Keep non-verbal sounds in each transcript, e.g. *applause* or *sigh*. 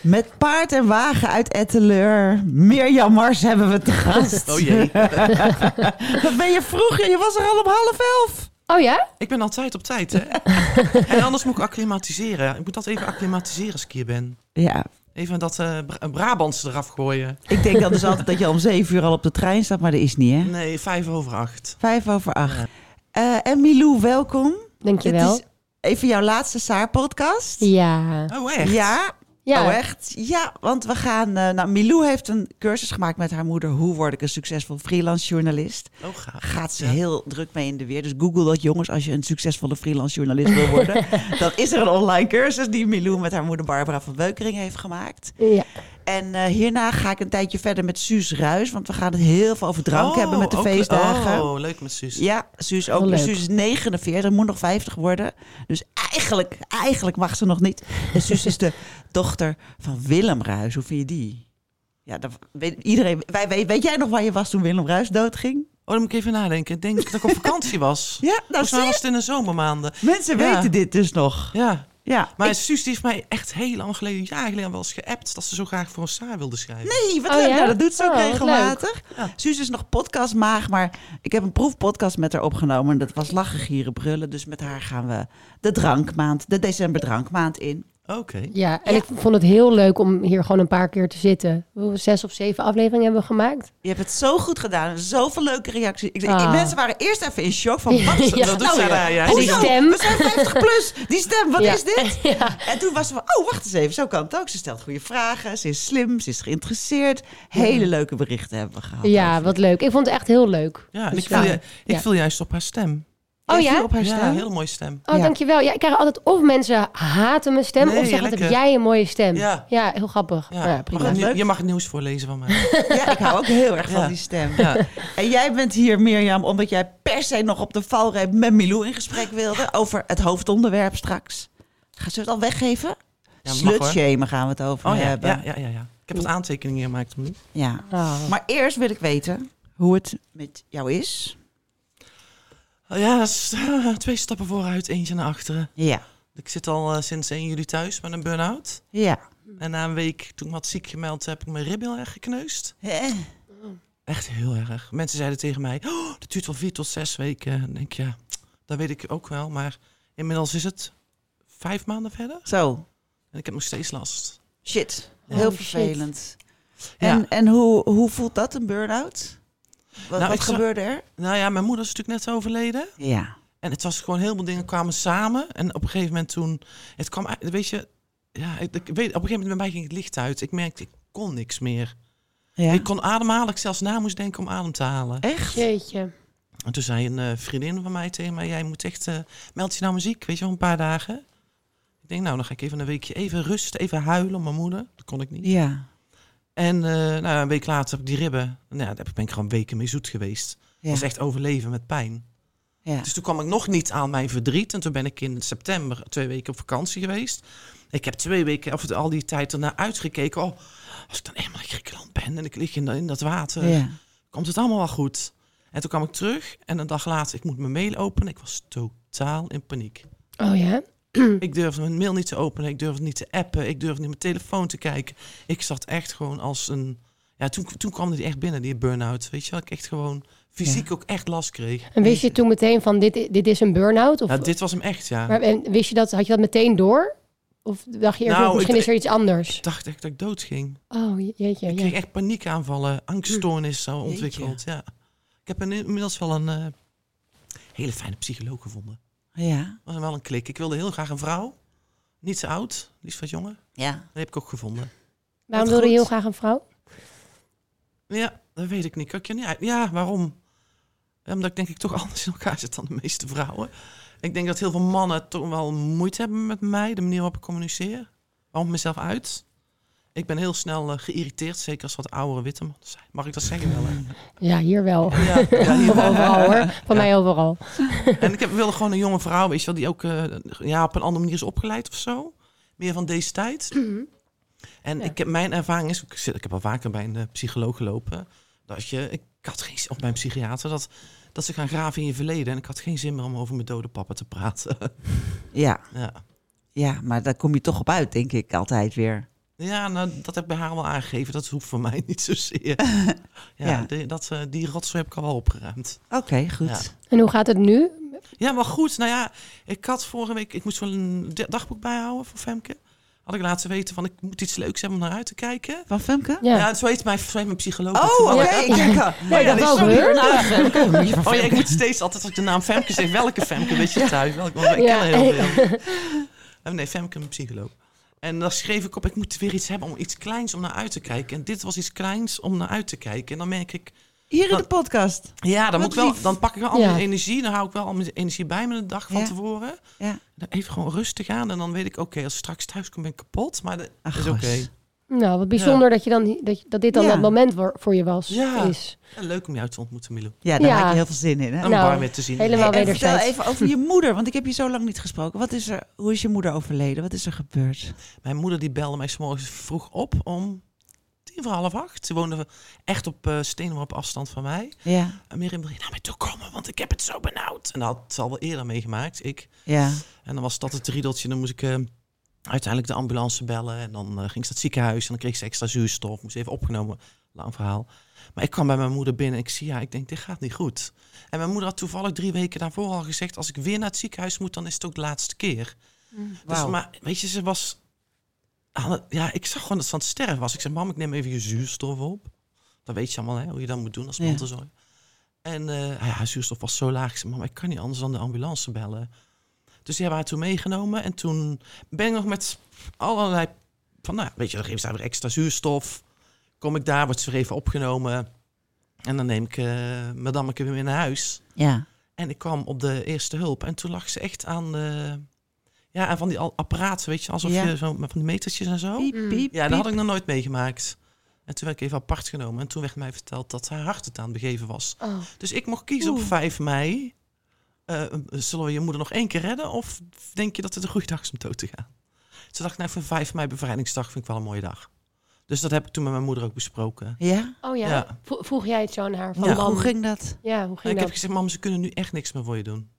Met paard en wagen uit Etteleur. Mirjam Mars hebben we te gast. Oh jee. *laughs* Wat ben je vroeg? Je was er al om half elf. Oh ja? Ik ben altijd op tijd, hè? *laughs* en anders moet ik acclimatiseren. Ik moet dat even acclimatiseren als ik hier ben. Ja. Even dat uh, Brabants eraf gooien. Ik denk dan dus altijd dat je om zeven uur al op de trein staat, maar dat is niet, hè? Nee, vijf over acht. Vijf over acht. Ja. Uh, en Milou, welkom. Dankjewel. Dit is even jouw laatste Saar-podcast. Ja. Oh, echt? Ja. Ja. Oh, echt? Ja, want we gaan... Uh, nou, Milou heeft een cursus gemaakt met haar moeder. Hoe word ik een succesvol freelance journalist? Oh, gaaf. Gaat ze ja. heel druk mee in de weer. Dus google dat, jongens, als je een succesvolle freelance journalist wil worden. *laughs* dan is er een online cursus die Milou met haar moeder Barbara van Beukering heeft gemaakt. Ja. En uh, hierna ga ik een tijdje verder met Suus Ruis. Want we gaan het heel veel over drank oh, hebben met de ook, feestdagen. Oh, leuk met Suus. Ja, Suus ook. Dus Suus is 49, moet nog 50 worden. Dus eigenlijk, eigenlijk mag ze nog niet. En Suus is de *laughs* dochter van Willem Ruis. Hoe vind je die? Ja, dat weet iedereen. Wij, weet, weet jij nog waar je was toen Willem Ruis doodging? Oh, dan moet ik even nadenken. Ik denk dat ik op vakantie was. *laughs* ja, nou was het in de zomermaanden. Mensen ja. weten dit dus nog. Ja. Ja, maar ik... Suus die heeft mij echt heel lang geleden, jaar geleden wel eens geappt dat ze zo graag voor een saar wilde schrijven. Nee, wat oh. Ja? Nou, dat doet ze ook oh, regelmatig. Ja. Suus is nog podcastmaag, maar ik heb een proefpodcast met haar opgenomen. En dat was lachen, gieren, brullen. Dus met haar gaan we de drankmaand, de december drankmaand in. Oké. Okay. Ja, en ja. ik vond het heel leuk om hier gewoon een paar keer te zitten. Zes of zeven afleveringen hebben we gemaakt. Je hebt het zo goed gedaan. Zoveel leuke reacties. Ik, ah. Mensen waren eerst even in shock van *laughs* wat ja. dat doet zij daar. Ja. Die stem. We zijn 50 plus. Die stem, wat ja. is dit? *laughs* Ja. En toen was ze van, oh wacht eens even, zo kan het ook. Ze stelt goede vragen, ze is slim, ze is geïnteresseerd. Hele leuke berichten hebben we gehad. Ja, over. wat leuk. Ik vond het echt heel leuk. Ja, dus ik, viel, je, ik viel juist op haar stem. Oh ja? Op haar stem? Ja, een hele mooie stem. Oh, ja. dankjewel. Ja, ik krijg altijd of mensen haten mijn stem nee, of zeggen heb jij een mooie stem. Ja, ja heel grappig. Ja. Ja, prima. Mag je mag het nieuws voorlezen van mij. *laughs* ja, ik hou ook heel erg van die stem. En jij bent hier, Mirjam, omdat jij per se nog op de valreep met Milou in gesprek wilde over het hoofdonderwerp straks. Gaan ze het al weggeven? Ja, Slutshamen gaan we het over oh, hebben. Ja, ja, ja, ja. Ik heb wat aantekeningen gemaakt. Ja. Oh. Maar eerst wil ik weten hoe het met jou is. Oh ja, dat is uh, twee stappen vooruit, eentje naar achteren. Ja. Ik zit al uh, sinds 1 juli thuis met een burn-out. Ja. En na een week, toen ik me had ziek gemeld, heb ik mijn rib heel erg gekneusd. Hè? Echt heel erg. Mensen zeiden tegen mij, oh, dat duurt wel vier tot zes weken. En denk ja, dat weet ik ook wel. Maar inmiddels is het vijf maanden verder. Zo. En ik heb nog steeds last. Shit. Heel Oh, vervelend. En, en hoe, hoe voelt dat, een burn-out? Wat, Nou, wat gebeurde er? Nou ja, mijn moeder is natuurlijk net overleden. Ja. En het was gewoon heel veel dingen kwamen samen. En op een gegeven moment toen, het kwam, weet je, ja, ik, ik weet, op een gegeven moment bij mij ging het licht uit. Ik merkte, ik kon niks meer. ja. Ik kon ademhalen, ik zelfs na moest denken om adem te halen. Echt? Jeetje. En toen zei een eh, vriendin van mij tegen mij, jij moet echt, eh, meld je nou muziek, weet je wel, een paar dagen. Ik denk, nou, dan ga ik even een weekje even rusten, even huilen om mijn moeder. Dat kon ik niet. Ja. En eh, nou, een week later heb ik die ribben. Nou, ja, daar ben ik gewoon weken mee zoet geweest. Ja. Was echt overleven met pijn. ja. Dus toen kwam ik nog niet aan mijn verdriet. En toen ben ik in september twee weken op vakantie geweest. Ik heb twee weken, of al die tijd ernaar uitgekeken. Oh, als ik dan eenmaal in Griekenland ben en ik lig in, in dat water, ja. komt het allemaal wel goed. En toen kwam ik terug en een dag later, ik moet mijn mail openen. Ik was totaal in paniek. Oh ja? *clears throat* Ik durfde mijn mail niet te openen, ik durfde niet te appen, ik durfde niet mijn telefoon te kijken. Ik zat echt gewoon als een... Ja, toen, toen kwam die echt binnen, die burn-out. Weet je wel, ik echt gewoon fysiek ook echt last kreeg. En wist je toen meteen van dit, dit is een burn-out? Of, Ja, dit was hem echt, ja. maar, en wist je dat, had je dat meteen door? Of dacht je eerst Nou, misschien ik- is er iets anders? Ik dacht echt dat ik dood ging. Oh, je- jeetje. Ik kreeg Ja. echt paniekaanvallen, angststoornis zo Jeetje. ontwikkeld. Ja. Ik heb inmiddels wel een eh, hele fijne psycholoog gevonden. Ja. Dat was wel een klik. Ik wilde heel graag een vrouw. Niet zo oud, liefst wat jonger. Ja. Dat heb ik ook gevonden. Waarom wilde je heel graag een vrouw? Ja, dat weet ik niet. Kan ik je niet uit. Ja, waarom? Omdat ik denk ik toch *laughs* anders in elkaar zit dan de meeste vrouwen. Ik denk dat heel veel mannen toch wel moeite hebben met mij, de manier waarop ik communiceer. Waarom mezelf uit? Ik ben heel snel eh, geïrriteerd, zeker als wat oudere witte mannen zijn. Mag ik dat zeggen wel? hè? *laughs* Ja, hier wel. Ja, ja, hier *laughs* wel. overal hoor. *laughs* Van mij overal. En ik heb, wilde gewoon een jonge vrouw, weet je wel, die ook eh, ja, op een andere manier is opgeleid of zo. Meer van deze tijd. *clears throat* En Ja. ik heb, mijn ervaring is, ik, zit, ik heb al vaker bij een eh, psycholoog gelopen. Dat je, ik had geen zin, of bij een psychiater, dat, dat ze gaan graven in je verleden. En ik had geen zin meer om over mijn dode papa te praten. Ja. ja. ja, maar daar kom je toch op uit, denk ik, altijd weer. Ja, nou, dat heb ik bij haar wel aangegeven. Dat hoeft voor mij *laughs* niet zozeer. *laughs* ja, Ja. de- dat, eh, die rotzooi heb ik al wel opgeruimd. Oké, goed. Ja. En hoe gaat het nu? Ja, maar goed. Nou ja, ik had vorige week... Ik moest wel een dagboek bijhouden voor Femke. Had ik laten weten van, ik moet iets leuks hebben om naar uit te kijken. Van Femke? Ja. Ja, zo heet mijn, zo heet mijn psycholoog. Oh, oké. ik denk al- Nee, dat. Nou, Femke. Moet je van Oh ja, ik moet steeds altijd als ik de naam Femke zeg, welke Femke weet je thuis? Welke, want ik Ja. ken er heel veel. *laughs* Oh, nee, Femke, mijn psycholoog. En dan schreef ik op, ik moet weer iets hebben om iets kleins om naar uit te kijken. En dit was iets kleins om naar uit te kijken. En dan merk ik, Hier in de podcast. ja, dan, Wat moet ik wel, dan pak ik wel al Ja. mijn energie. Dan hou ik wel al mijn energie bij me de dag van Ja. tevoren. Ja. Dan even gewoon rustig aan. En dan weet ik, oké, als ik straks thuis kom ben ik kapot. Maar dat Ach, is oké. Nou, wat bijzonder dat, je dan, dat, dat dit dan Ja. dat moment voor, voor je was. Ja. Is. En Leuk om jou te ontmoeten, Milou. Ja, daar Ja. heb je heel veel zin in, hè? Om Nou, te zien. helemaal Hey, en vertel wederzijds. even over je *laughs* moeder, want ik heb je zo lang niet gesproken. Wat is er, hoe is je moeder overleden? Wat is er gebeurd? Mijn moeder die belde mij 's morgens vroeg op om tien voor half acht. Ze woonde echt op uh, steenworp afstand van mij. Ja, En Miriam wil je naar mij toe komen, want ik heb het zo benauwd. En dat had ze al wel eerder meegemaakt, ik. ja, En dan was dat het riedeltje. Dan moest ik eh, uiteindelijk de ambulance bellen. En dan eh, ging ze naar het ziekenhuis. En dan kreeg ze extra zuurstof. Moest even opgenomen. Lang verhaal. Maar ik kwam bij mijn moeder binnen. En ik zie, ja, ik denk, dit gaat niet goed. En mijn moeder had toevallig drie weken daarvoor al gezegd... als ik weer naar het ziekenhuis moet, dan is het ook de laatste keer. Dus, Wauw. maar weet je, ze was... Ja, ik zag gewoon dat ze aan het sterven was. Ik zei, mam, ik neem even je zuurstof op. Dat weet je allemaal, hè, hoe je dat moet doen als Ja. mantelzorg. En eh, ja, haar zuurstof was zo laag. Ik zei, mam, ik kan niet anders dan de ambulance bellen. Dus die hebben haar toen meegenomen. En toen ben ik nog met allerlei... Van, nou, weet je, dan geven ze haar weer extra zuurstof. Kom ik daar, wordt ze weer even opgenomen. En dan neem ik uh, madameke weer naar huis. ja. En ik kwam op de eerste hulp. En toen lag ze echt aan de... Ja, aan van die al- apparaten, weet je. Alsof Ja. je zo met van die metertjes en zo. Piep, Mm. piep, Ja, dat piep. had ik nog nooit meegemaakt. En toen werd ik even apart genomen. En toen werd mij verteld dat haar hart het aan het begeven was. Oh. Dus ik mocht kiezen op Oeh. 5 mei. Eh, zullen we je moeder nog één keer redden? Of denk je dat het een goede dag is om dood te gaan? Toen dacht nou, voor 5 mei bevrijdingsdag vind ik wel een mooie dag. Dus dat heb ik toen met mijn moeder ook besproken. Ja? Oh ja. Ja. Vroeg jij het zo aan haar? Van, Ja. Hoe ging dat? Ja, hoe En ging ik heb dat? gezegd, mam, ze kunnen nu echt niks meer voor je doen.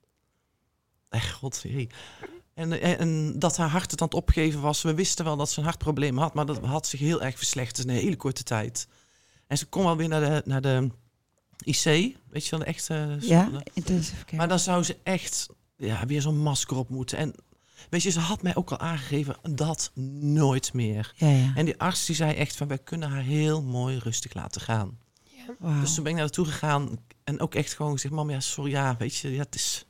Echt, god. En, en, en dat haar hart het aan het opgeven was. We wisten wel dat ze een hartprobleem had, maar dat had zich heel erg verslechterd in een hele korte tijd. En ze kon wel weer naar de, naar de IC, weet je wel, de echte... Ja, intensive care. Maar dan zou ze echt ja, weer zo'n masker op moeten. En weet je, ze had mij ook al aangegeven, dat nooit meer. ja, ja. En die arts die zei echt van, wij kunnen haar heel mooi rustig laten gaan. Wauw. Dus toen ben ik naar naartoe gegaan en ook echt gewoon gezegd, mam, ja, sorry, ja, weet je, ja, het is...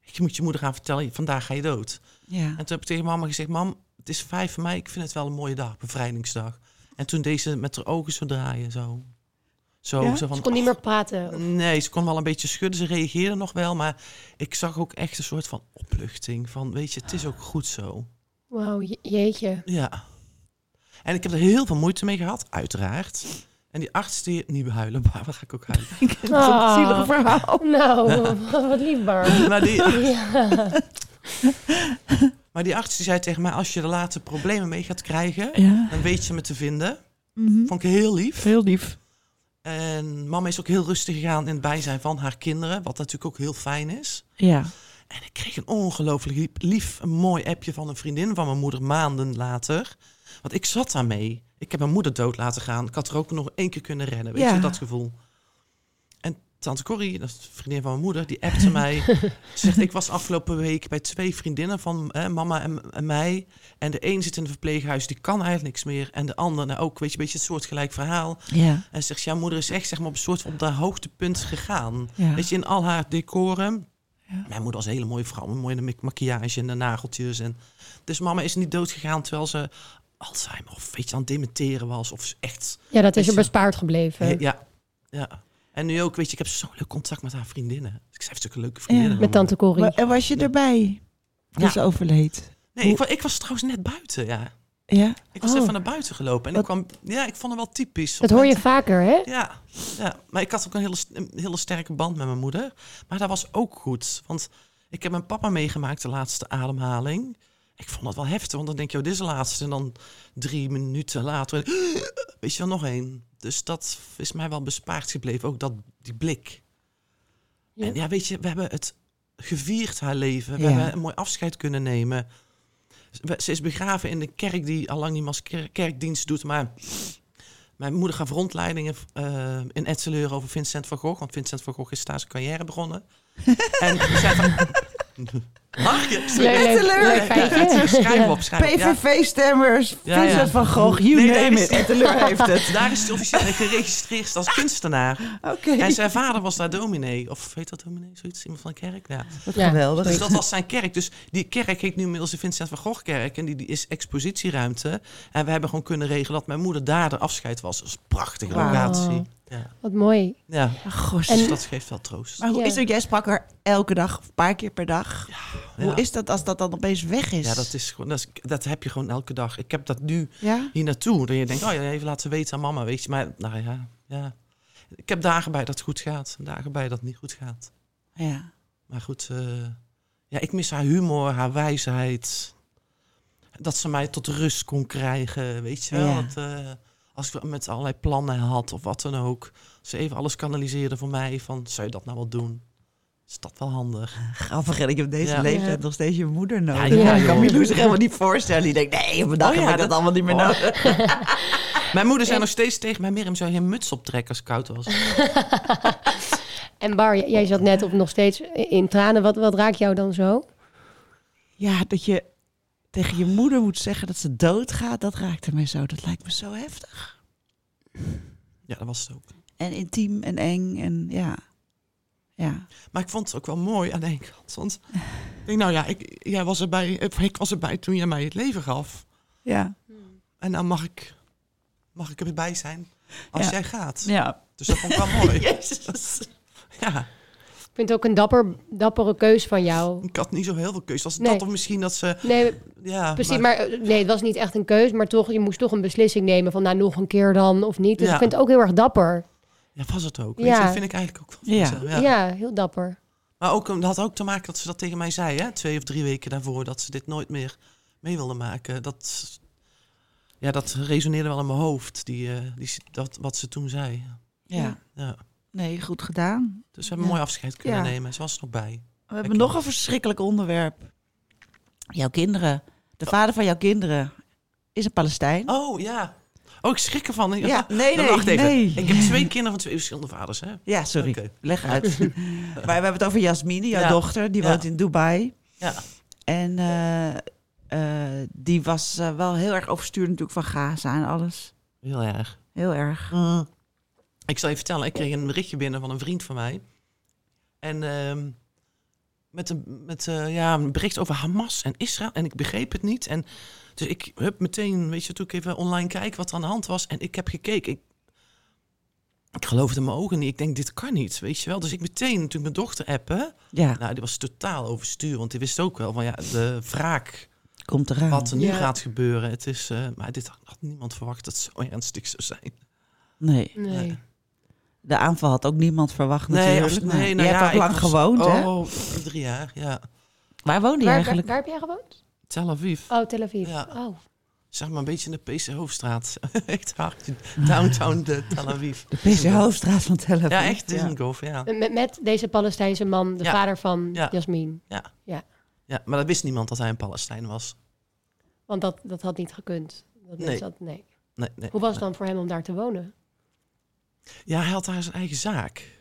Je moet je moeder gaan vertellen, vandaag ga je dood. ja. En toen heb ik tegen mama gezegd, mam, het is 5 mei, ik vind het wel een mooie dag, bevrijdingsdag. En toen deze met haar ogen zo draaien, zo. Zo, Ja? zo van, Ze kon niet "Och, meer praten. Nee, ze kon wel een beetje schudden. Ze reageerde nog wel. Maar ik zag ook echt een soort van opluchting. Van, weet je, het is ook goed zo. Wauw, je- jeetje. Ja. En ik heb er heel veel moeite mee gehad, uiteraard. En die arts die... Niet huilen, Barbara, *laughs* ga ik ook huilen. Ah. Zielig verhaal. Nou, *laughs* wat lief, Bar. Maar die, Ja. maar die arts die zei tegen mij... als je er later problemen mee gaat krijgen... Ja. dan weet je me te vinden. Mhm. Vond ik heel lief. Heel lief. En mama is ook heel rustig gegaan in het bijzijn van haar kinderen. Wat natuurlijk ook heel fijn is. Ja. En ik kreeg een ongelooflijk lief, een mooi appje van een vriendin van mijn moeder maanden later. Want ik zat daarmee. Ik heb mijn moeder dood laten gaan. Ik had er ook nog één keer kunnen redden. Weet Ja. je, dat gevoel. Tante Corrie, dat is de vriendin van mijn moeder, die appte *laughs* mij. Ze zegt, ik was afgelopen week bij twee vriendinnen van eh, mama en, en mij. En de een zit in een verpleeghuis, die kan eigenlijk niks meer. En de ander nou ook, weet je, een beetje het soortgelijk verhaal. Ja. En ze zegt, jouw moeder is echt zeg maar, op een soort van op haar hoogtepunt gegaan. Ja. Weet je, in al haar decoren. Ja. Mijn moeder was een hele mooie vrouw, met mooie maquillage en de nageltjes. En... Dus mama is niet dood gegaan terwijl ze Alzheimer of weet je, aan het dementeren was. Of echt... ja, dat is er je- bespaard gebleven. Ja, ja. En nu ook, weet je, ik heb zo'n leuk contact met haar vriendinnen. Dus ik zei, heeft een leuke vriendinnen. Met tante Corrie. Maar, en was je erbij? toen Ja. ze overleed. Nee, ik, wa- ik was trouwens net buiten, ja. Ja. Ik was Oh. even naar buiten gelopen. En ik kwam, ja, ik vond het wel typisch. Dat hoor je vaker, hè? Ja, ja, maar ik had ook een hele, een hele sterke band met mijn moeder. Maar dat was ook goed. Want ik heb mijn papa meegemaakt, de laatste ademhaling. Ik vond dat wel heftig, want dan denk je, oh, dit is de laatste. En dan drie minuten later, *gasps* weet je wel, nog één. Dus dat is mij wel bespaard gebleven, ook dat, die blik. Ja. En ja, weet je, we hebben het gevierd, haar leven. We Ja. hebben een mooi afscheid kunnen nemen. Ze is begraven in de kerk die al lang niet meer als kerkdienst doet, maar... Mijn moeder gaf rondleidingen eh, in Etseleur over Vincent van Gogh. Want Vincent van Gogh is daar zijn carrière begonnen. *laughs* en ze zei van... Mag je? Leuk, leuk, leuk feitje. Schrijf op, schrijf op. Ja. PVV-stemmers, Ja, Vincent ja. van Gogh, you Nee, name nee, it. is- Etteleur heeft het. Daar is hij officieel geregistreerd als kunstenaar. Oké. En zijn vader was daar dominee. Of heet dat dominee? Zoiets? Iemand van de kerk? Ja. Wat Ja. geweldig. Dus dat was zijn kerk. Dus die kerk heet nu inmiddels de Vincent van Gogh kerk. En die, die is expositieruimte. En we hebben gewoon kunnen regelen dat mijn moeder daar de afscheid was. Dat is een prachtige locatie. Ja. Wat mooi. ja. Ach, gosh. Dus En- dat geeft wel troost. maar hoe Ja. is het? Jij sprak er elke dag, of een paar keer per dag. Hoe Ja. is dat als dat dan opeens weg is? Ja, dat, is gewoon, dat, is, dat heb je gewoon elke dag. Ik heb dat nu Ja? hier naartoe. Dat je denkt, oh ja, even laten weten aan mama, weet je. Maar nou ja, ja. Ik heb dagen bij dat het goed gaat. en Dagen bij dat het niet goed gaat. Ja. Maar goed, eh, ja, ik mis haar humor, haar wijsheid. Dat ze mij tot rust kon krijgen, weet je wel. Ja. Dat, eh, als ik met allerlei plannen had of wat dan ook. Ze even alles kanaliseerde voor mij van, zou je dat nou wel doen? Is dat wel handig? *laughs* Grappig, en ik heb deze Ja. leeftijd Ja. nog steeds je moeder nodig. Ja, ja, ik kan Milou zich helemaal niet voorstellen. Die denkt, nee, dag Oh ja, heb ik dat dat- allemaal niet meer Oh. nodig. *laughs* Mijn moeder zei nog steeds tegen mij, Mirjam, zou je een muts optrekken als het koud was? *laughs* En Bar, jij zat net op nog steeds in tranen. Wat, wat raakt jou dan zo? Ja, dat je tegen je moeder moet zeggen dat ze doodgaat, dat raakte mij zo. Dat lijkt me zo heftig. Ja, dat was het ook. En intiem en eng en ja. Ja. Maar ik vond het ook wel mooi aan de ene kant. Want ik denk, nou ja, ik, jij was erbij, of ik was erbij toen jij mij het leven gaf. Ja. En nou mag ik, mag ik erbij zijn als Ja. jij gaat. Ja. Dus dat vond ik wel mooi. *laughs* Jezus. Ja, Ik vind het ook een dapper, dappere keus van jou. ik had niet zo heel veel keus. Was het Nee. dat of misschien dat ze... Nee, Ja, precies. Maar, eh, nee, het was niet echt een keus. Maar toch, je moest toch een beslissing nemen van nou nog een keer dan of niet. Dus Ja. ik vind het ook heel erg dapper. Ja, was het ook. Weet Ja. je, dat vind ik eigenlijk ook wel Ja, ja. heel dapper. Maar ook, dat had ook te maken dat ze dat tegen mij zei, hè? twee of drie weken daarvoor, dat ze dit nooit meer mee wilde maken. Dat, ja, dat resoneerde wel in mijn hoofd, die, eh, die, dat, wat ze toen zei. Ja. Ja. Nee, goed gedaan. Dus we hebben een Ja. mooi afscheid kunnen Ja. nemen. Ze was er nog bij. We hebben nog een verschrikkelijk onderwerp. Jouw kinderen. De vader van jouw kinderen is een Palestijn. Oh, ja. Oh, ik schrik ervan. Ja, nee, Dan nee, wacht even. nee. Ik heb twee kinderen van twee verschillende vaders, hè? Ja, sorry. Oké. Leg uit. *laughs* maar we hebben het over Jasmine, jouw dochter. Die woont in Dubai. Ja. En eh, eh, die was eh, wel heel erg overstuurd natuurlijk van Gaza en alles. Heel erg. Heel erg. Ik zal je vertellen, ik kreeg een berichtje binnen van een vriend van mij. En ehm, met, een, met eh, ja, een bericht over Hamas en Israël. En ik begreep het niet. En dus ik hup meteen, weet je, toen ik even online kijk wat er aan de hand was. En ik heb gekeken. Ik, ik geloofde mijn ogen niet. Ik denk, dit kan niet, weet je wel. Dus ik meteen, toen mijn dochter appen. Ja. Nou, die was totaal overstuur. Want die wist ook wel van, ja, de wraak Komt eraan. wat er nu Ja. gaat gebeuren. Het is, eh, maar dit had, had niemand verwacht dat het zo ernstig zou zijn. Nee. Nee. De aanval had ook niemand verwacht Nee, natuurlijk. maar nee, je nou hebt ja, ook ik lang was- gewoond, hè? Oh, drie jaar, ja. Waar woonde je Waar, eigenlijk? waar heb jij gewoond? Tel Aviv. Oh, Tel Aviv. Ja. Oh. Zeg maar een beetje in de PC Hoofdstraat. *laughs* echt hard. Downtown de Tel Aviv. De PC Hoofdstraat van Tel Aviv. Ja, echt Dizengoff, ja. Met, met deze Palestijnse man, de Ja. vader van Ja. Jasmin. Ja, maar dat wist niemand dat hij een Palestijn was. Want dat, dat had niet gekund. Dat Nee. dat, nee. Nee, nee. Hoe was het dan voor hem om daar te wonen? Ja, hij had daar zijn eigen zaak.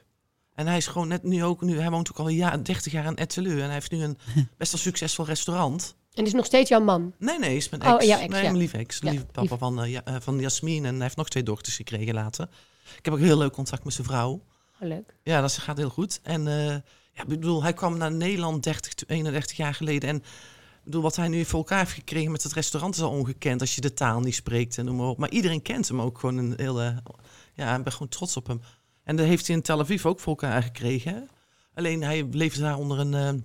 En hij is gewoon net nu ook, nu, hij woont ook al een jaar, 30 jaar in Etteleur. En hij heeft nu een *laughs* best wel succesvol restaurant. En is nog steeds jouw man. Nee, nee, is mijn Oh, ex. jouw ex, nee, ja. mijn lieve ex. Ja, lieve papa lief. van, ja, eh, van Jasmin. En hij heeft nog twee dochters gekregen later. Ik heb ook heel leuk contact met zijn vrouw. Oh, leuk. Ja, dat gaat heel goed. En eh, ja, ik bedoel, hij kwam naar Nederland 30, 31 jaar geleden. En bedoel, wat hij nu voor elkaar heeft gekregen met het restaurant is al ongekend. Als je de taal niet spreekt en noem maar op. Maar iedereen kent hem ook gewoon een hele... Ja, ik ben gewoon trots op hem. En dat heeft hij in Tel Aviv ook voor elkaar gekregen. Alleen hij leefde daar onder een eh,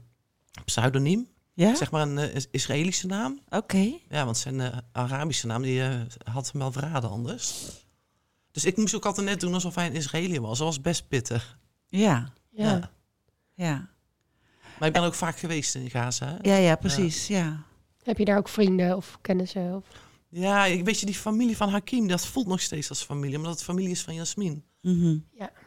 pseudoniem. Ja? Zeg maar een eh, Is- Israëlische naam. Oké. Ja, want zijn eh, Arabische naam die, eh, had hem wel verraden anders. Dus ik moest ook altijd net doen alsof hij een Israëliër was. Dat was best pittig. Ja. Ja. Ja. Ja. Maar ik ben ook vaak geweest in Gaza. hè. Ja, ja, precies. Ja. Heb je daar ook vrienden of kennissen? Of... Ja, ik weet je, die familie van Hakim, dat voelt nog steeds als familie. Omdat het familie is van Jasmin. Mhm.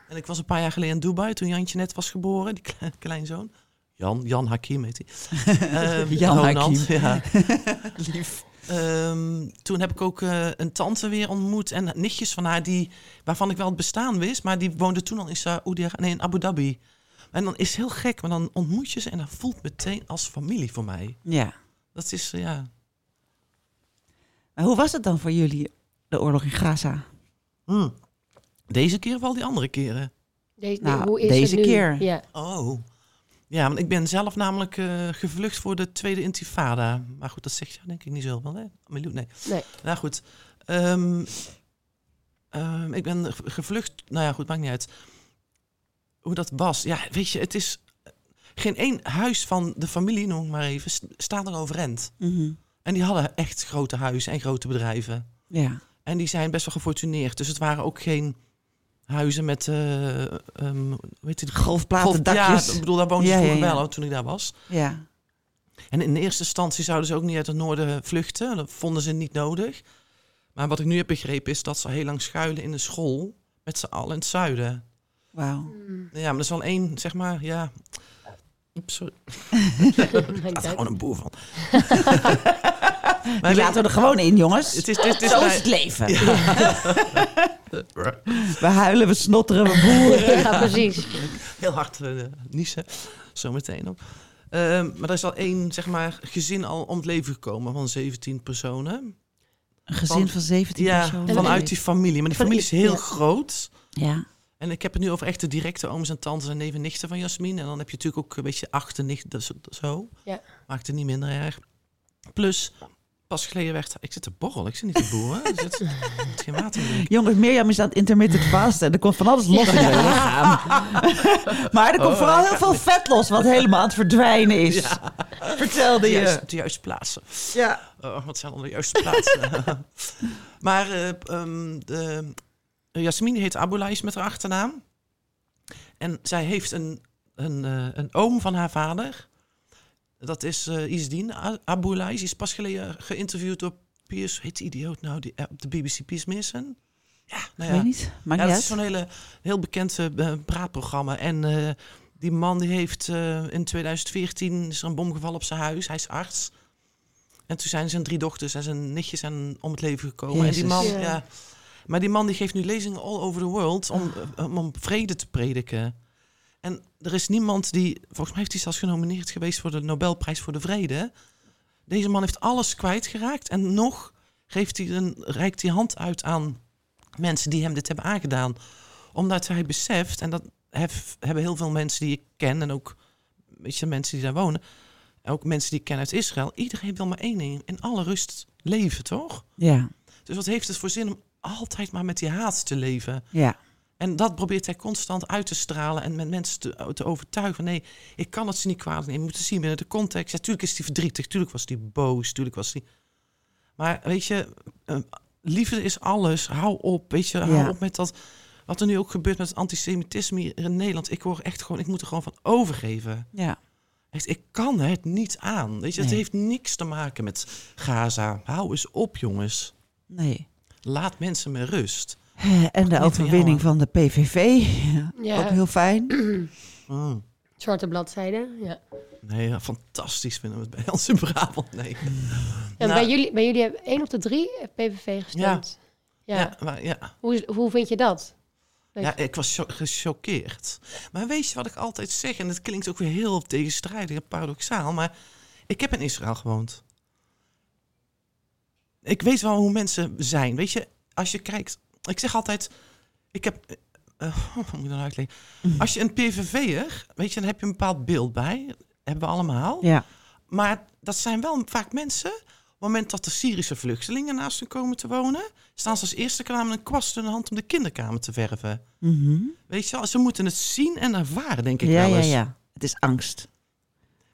En ik was een paar jaar geleden in Dubai, toen Jantje net was geboren. Die klein, kleinzoon. Jan, Jan Hakim heet hij. *laughs* Ehm, Jan Ronald, Hakim. Ja. *laughs* Lief. Ehm, toen heb ik ook eh, een tante weer ontmoet. En nichtjes van haar, die, waarvan ik wel het bestaan wist. Maar die woonden toen al in, Saoedi nee, in Abu Dhabi. En dan is het heel gek, maar dan ontmoet je ze en dat voelt meteen als familie voor mij. Ja. Dat is, eh, ja... Maar hoe was het dan voor jullie, de oorlog in Gaza? Hmm. Deze keer of al die andere keren? Deze, Nou, hoe is deze het nu? keer. Ja. Oh. Ja, want ik ben zelf namelijk eh, gevlucht voor de tweede intifada. Maar goed, dat zegt je denk ik niet zo wel, hè? Miljoen, nee. Nee. Nou goed. Ehm, ehm, ik ben ge- gevlucht. Nou ja, goed, maakt niet uit. Hoe dat was. Ja, weet je, het is... Geen één huis van de familie, noem ik maar even, st- staat er overeind. Mhm. En die hadden echt grote huizen en grote bedrijven. Ja. En die zijn best wel gefortuneerd. Dus het waren ook geen huizen met... eh ehm, hoe heet die? Golfplaten, Golf- dakjes. Ja, ik bedoel, daar woonden ze Ja, vroeger ja. wel, toen ik daar was. Ja. En in eerste instantie zouden ze ook niet uit het noorden vluchten. Dat vonden ze niet nodig. Maar wat ik nu heb begrepen is dat ze heel lang schuilen in een school met z'n allen in het zuiden. Wauw. Ja, maar er is wel één, zeg maar, ja... Sorry. *laughs* Maakt Er gewoon een boer van. *laughs* Die laten we er gewoon in, jongens. Het is, het is, het is Zo is het leven. We huilen, we snotteren, we boeren. *laughs* Ja, precies. heel hard uh, niezen. Zometeen ook. Ehm, maar er is al één, zeg maar, gezin al om het leven gekomen van 17 personen. Een gezin Van- van 17 Ja, personen. vanuit die familie. Maar die familie is heel ja. groot. Ja. En ik heb het nu over echt de directe ooms en tantes en neven en nichten van Jasmin. En dan heb je natuurlijk ook een beetje achter nicht, dus- zo. Ja. Maakt het niet minder erg. Plus, pas geleden werd... Ik zit te borrel, ik zit niet te boeren. Er zit, zit geen water. Jongens, Mirjam is aan het intermittent vasten. En er komt van alles los in je lichaam. *laughs* maar er komt Oh, vooral heel veel vet los, wat helemaal aan het verdwijnen is. Ja. Vertelde De je. juiste, de juiste plaatsen. Ja. Oh, wat zijn dan de juiste plaatsen? *laughs* maar eh ehm, de, Jasmin heet Abulais met haar achternaam. En zij heeft een, een, eh, een oom van haar vader. Dat is eh Isdien A- Abulais. Die is pas geleden geïnterviewd door Piers... Heet die idioot nou? Die, eh, op de BBC Piers Mason? Ja, nou Ik ja. weet niet. Maakt Ja, dat is zo'n hele heel bekend eh, praatprogramma. En eh, die man die heeft eh, in 2014 is er een bom gevallen op zijn huis. Hij is arts. En toen zijn zijn drie dochters en zijn nichtjes zijn om het leven gekomen. En die man, Ja. ja. Maar die man die geeft nu lezingen all over the world om, Ah. om, om vrede te prediken. En er is niemand die, volgens mij heeft hij zelfs genomineerd geweest voor de Nobelprijs voor de Vrede. Deze man heeft alles kwijtgeraakt en nog geeft hij een, reikt hij hand uit aan mensen die hem dit hebben aangedaan. Omdat hij beseft, en dat hef- hebben heel veel mensen die ik ken en ook weet je, mensen die daar wonen, en ook mensen die ik ken uit Israël, iedereen wil maar één ding, in alle rust leven, toch? Ja. Dus wat heeft het voor zin om altijd maar met die haat te leven? Ja. En dat probeert hij constant uit te stralen en met mensen te, te overtuigen. Nee, ik kan het ze niet kwalijk nemen. Je moet het zien binnen de context. Ja, tuurlijk is hij verdrietig. Tuurlijk was hij boos. Tuurlijk was hij... Maar weet je, eh, liefde is alles. Hou op. Weet je, hou Ja. op met dat... Wat er nu ook gebeurt met het antisemitisme hier in Nederland. Ik hoor echt gewoon... Ik moet er gewoon van overgeven. Ja. Echt, ik kan het niet aan. Weet je, het heeft niks te maken met Gaza. Hou eens op, jongens. Nee. Laat mensen met rust. Eh, En de overwinning van de PVV. Ja. Ook heel fijn. Mm. Zwarte bladzijde. Ja. Nee, ja, fantastisch vinden we het bij ons in Brabant. Nee. En Nou, bij, jullie, bij jullie hebben één op de drie PVV gestemd. Ja. Ja, maar, ja. Hoe, hoe vind je dat? Ja, ik was cho- gechoqueerd. Maar weet je wat ik altijd zeg? En het klinkt ook weer heel tegenstrijdig en paradoxaal. Maar ik heb in Israël gewoond. Ik weet wel hoe mensen zijn. Weet je, als je kijkt... Ik zeg altijd... Ik heb... eh, *laughs* hoe moet ik dat nou uitleggen? Als je een PVV'er... Weet je, dan heb je een bepaald beeld bij. Hebben we allemaal. Ja. Maar dat zijn wel vaak mensen. Op het moment dat de Syrische vluchtelingen naast hun komen te wonen, staan ze als eerste klaar met een kwast in de hand om de kinderkamer te verven. Mhm. Weet je wel, ze moeten het zien en ervaren, denk ik Ja, wel ja, ja. Het is angst.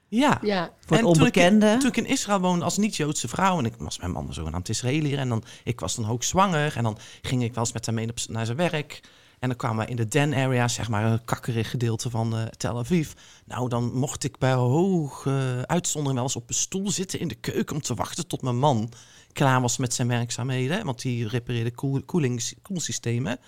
Ja. Ja. Voor En toen ik, in- onbekende. toen ik in Israël woonde als niet-Joodse vrouw... en ik was mijn man zogenaamd Israëliër... en dan, ik was dan ook zwanger... en dan ging ik wel eens met hem mee op- naar zijn werk... en dan kwamen we in de Den area, zeg maar een kakkerig gedeelte van eh, Tel Aviv... nou, dan mocht ik bij hoge uitzondering wel eens op een stoel zitten in de keuken... om te wachten tot mijn man klaar was met zijn werkzaamheden... want die repareerde koel, koelings, koelsystemen...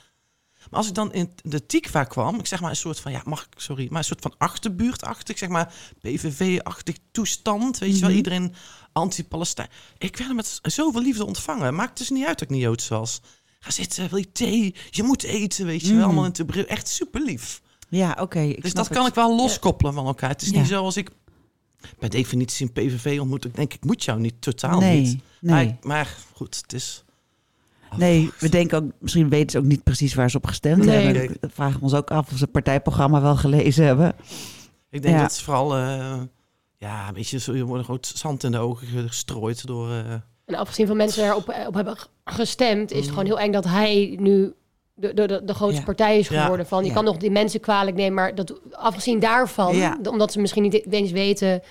Maar als ik dan in de Tikva kwam, ik zeg maar een soort van, ja, mag ik, sorry, maar een soort van achterbuurtachtig, zeg maar, PVV-achtig toestand, weet je wel, Mhm. iedereen anti-Palestijn. Ik werd met zoveel liefde ontvangen. Maakt dus niet uit dat ik niet Joods was. Ga zitten, wil je thee? Je moet eten, weet je wel, Mhm. allemaal in te bril. Echt super lief. Ja, oké. Dus dat kan ik wel loskoppelen van elkaar. Het is Ja. niet zoals ik per definitie een PVV ontmoet. Ik denk, ik moet jou niet, totaal Nee, niet. nee. Maar, maar goed, het is... Nee, we denken ook, misschien weten ze ook niet precies waar ze op gestemd Nee. hebben. We vragen ons ook af of ze het partijprogramma wel gelezen hebben. Ik denk Ja. dat ze vooral, eh, ja, weet je, zo- je wordt gewoon zand in de ogen gestrooid door... eh, En afgezien van mensen erop op hebben gestemd, is het Mm. gewoon heel eng dat hij nu de, de, de, de grootste Ja. partij is Ja. geworden. Van, je Ja. kan nog die mensen kwalijk nemen, maar dat, afgezien daarvan, Ja. omdat ze misschien niet eens weten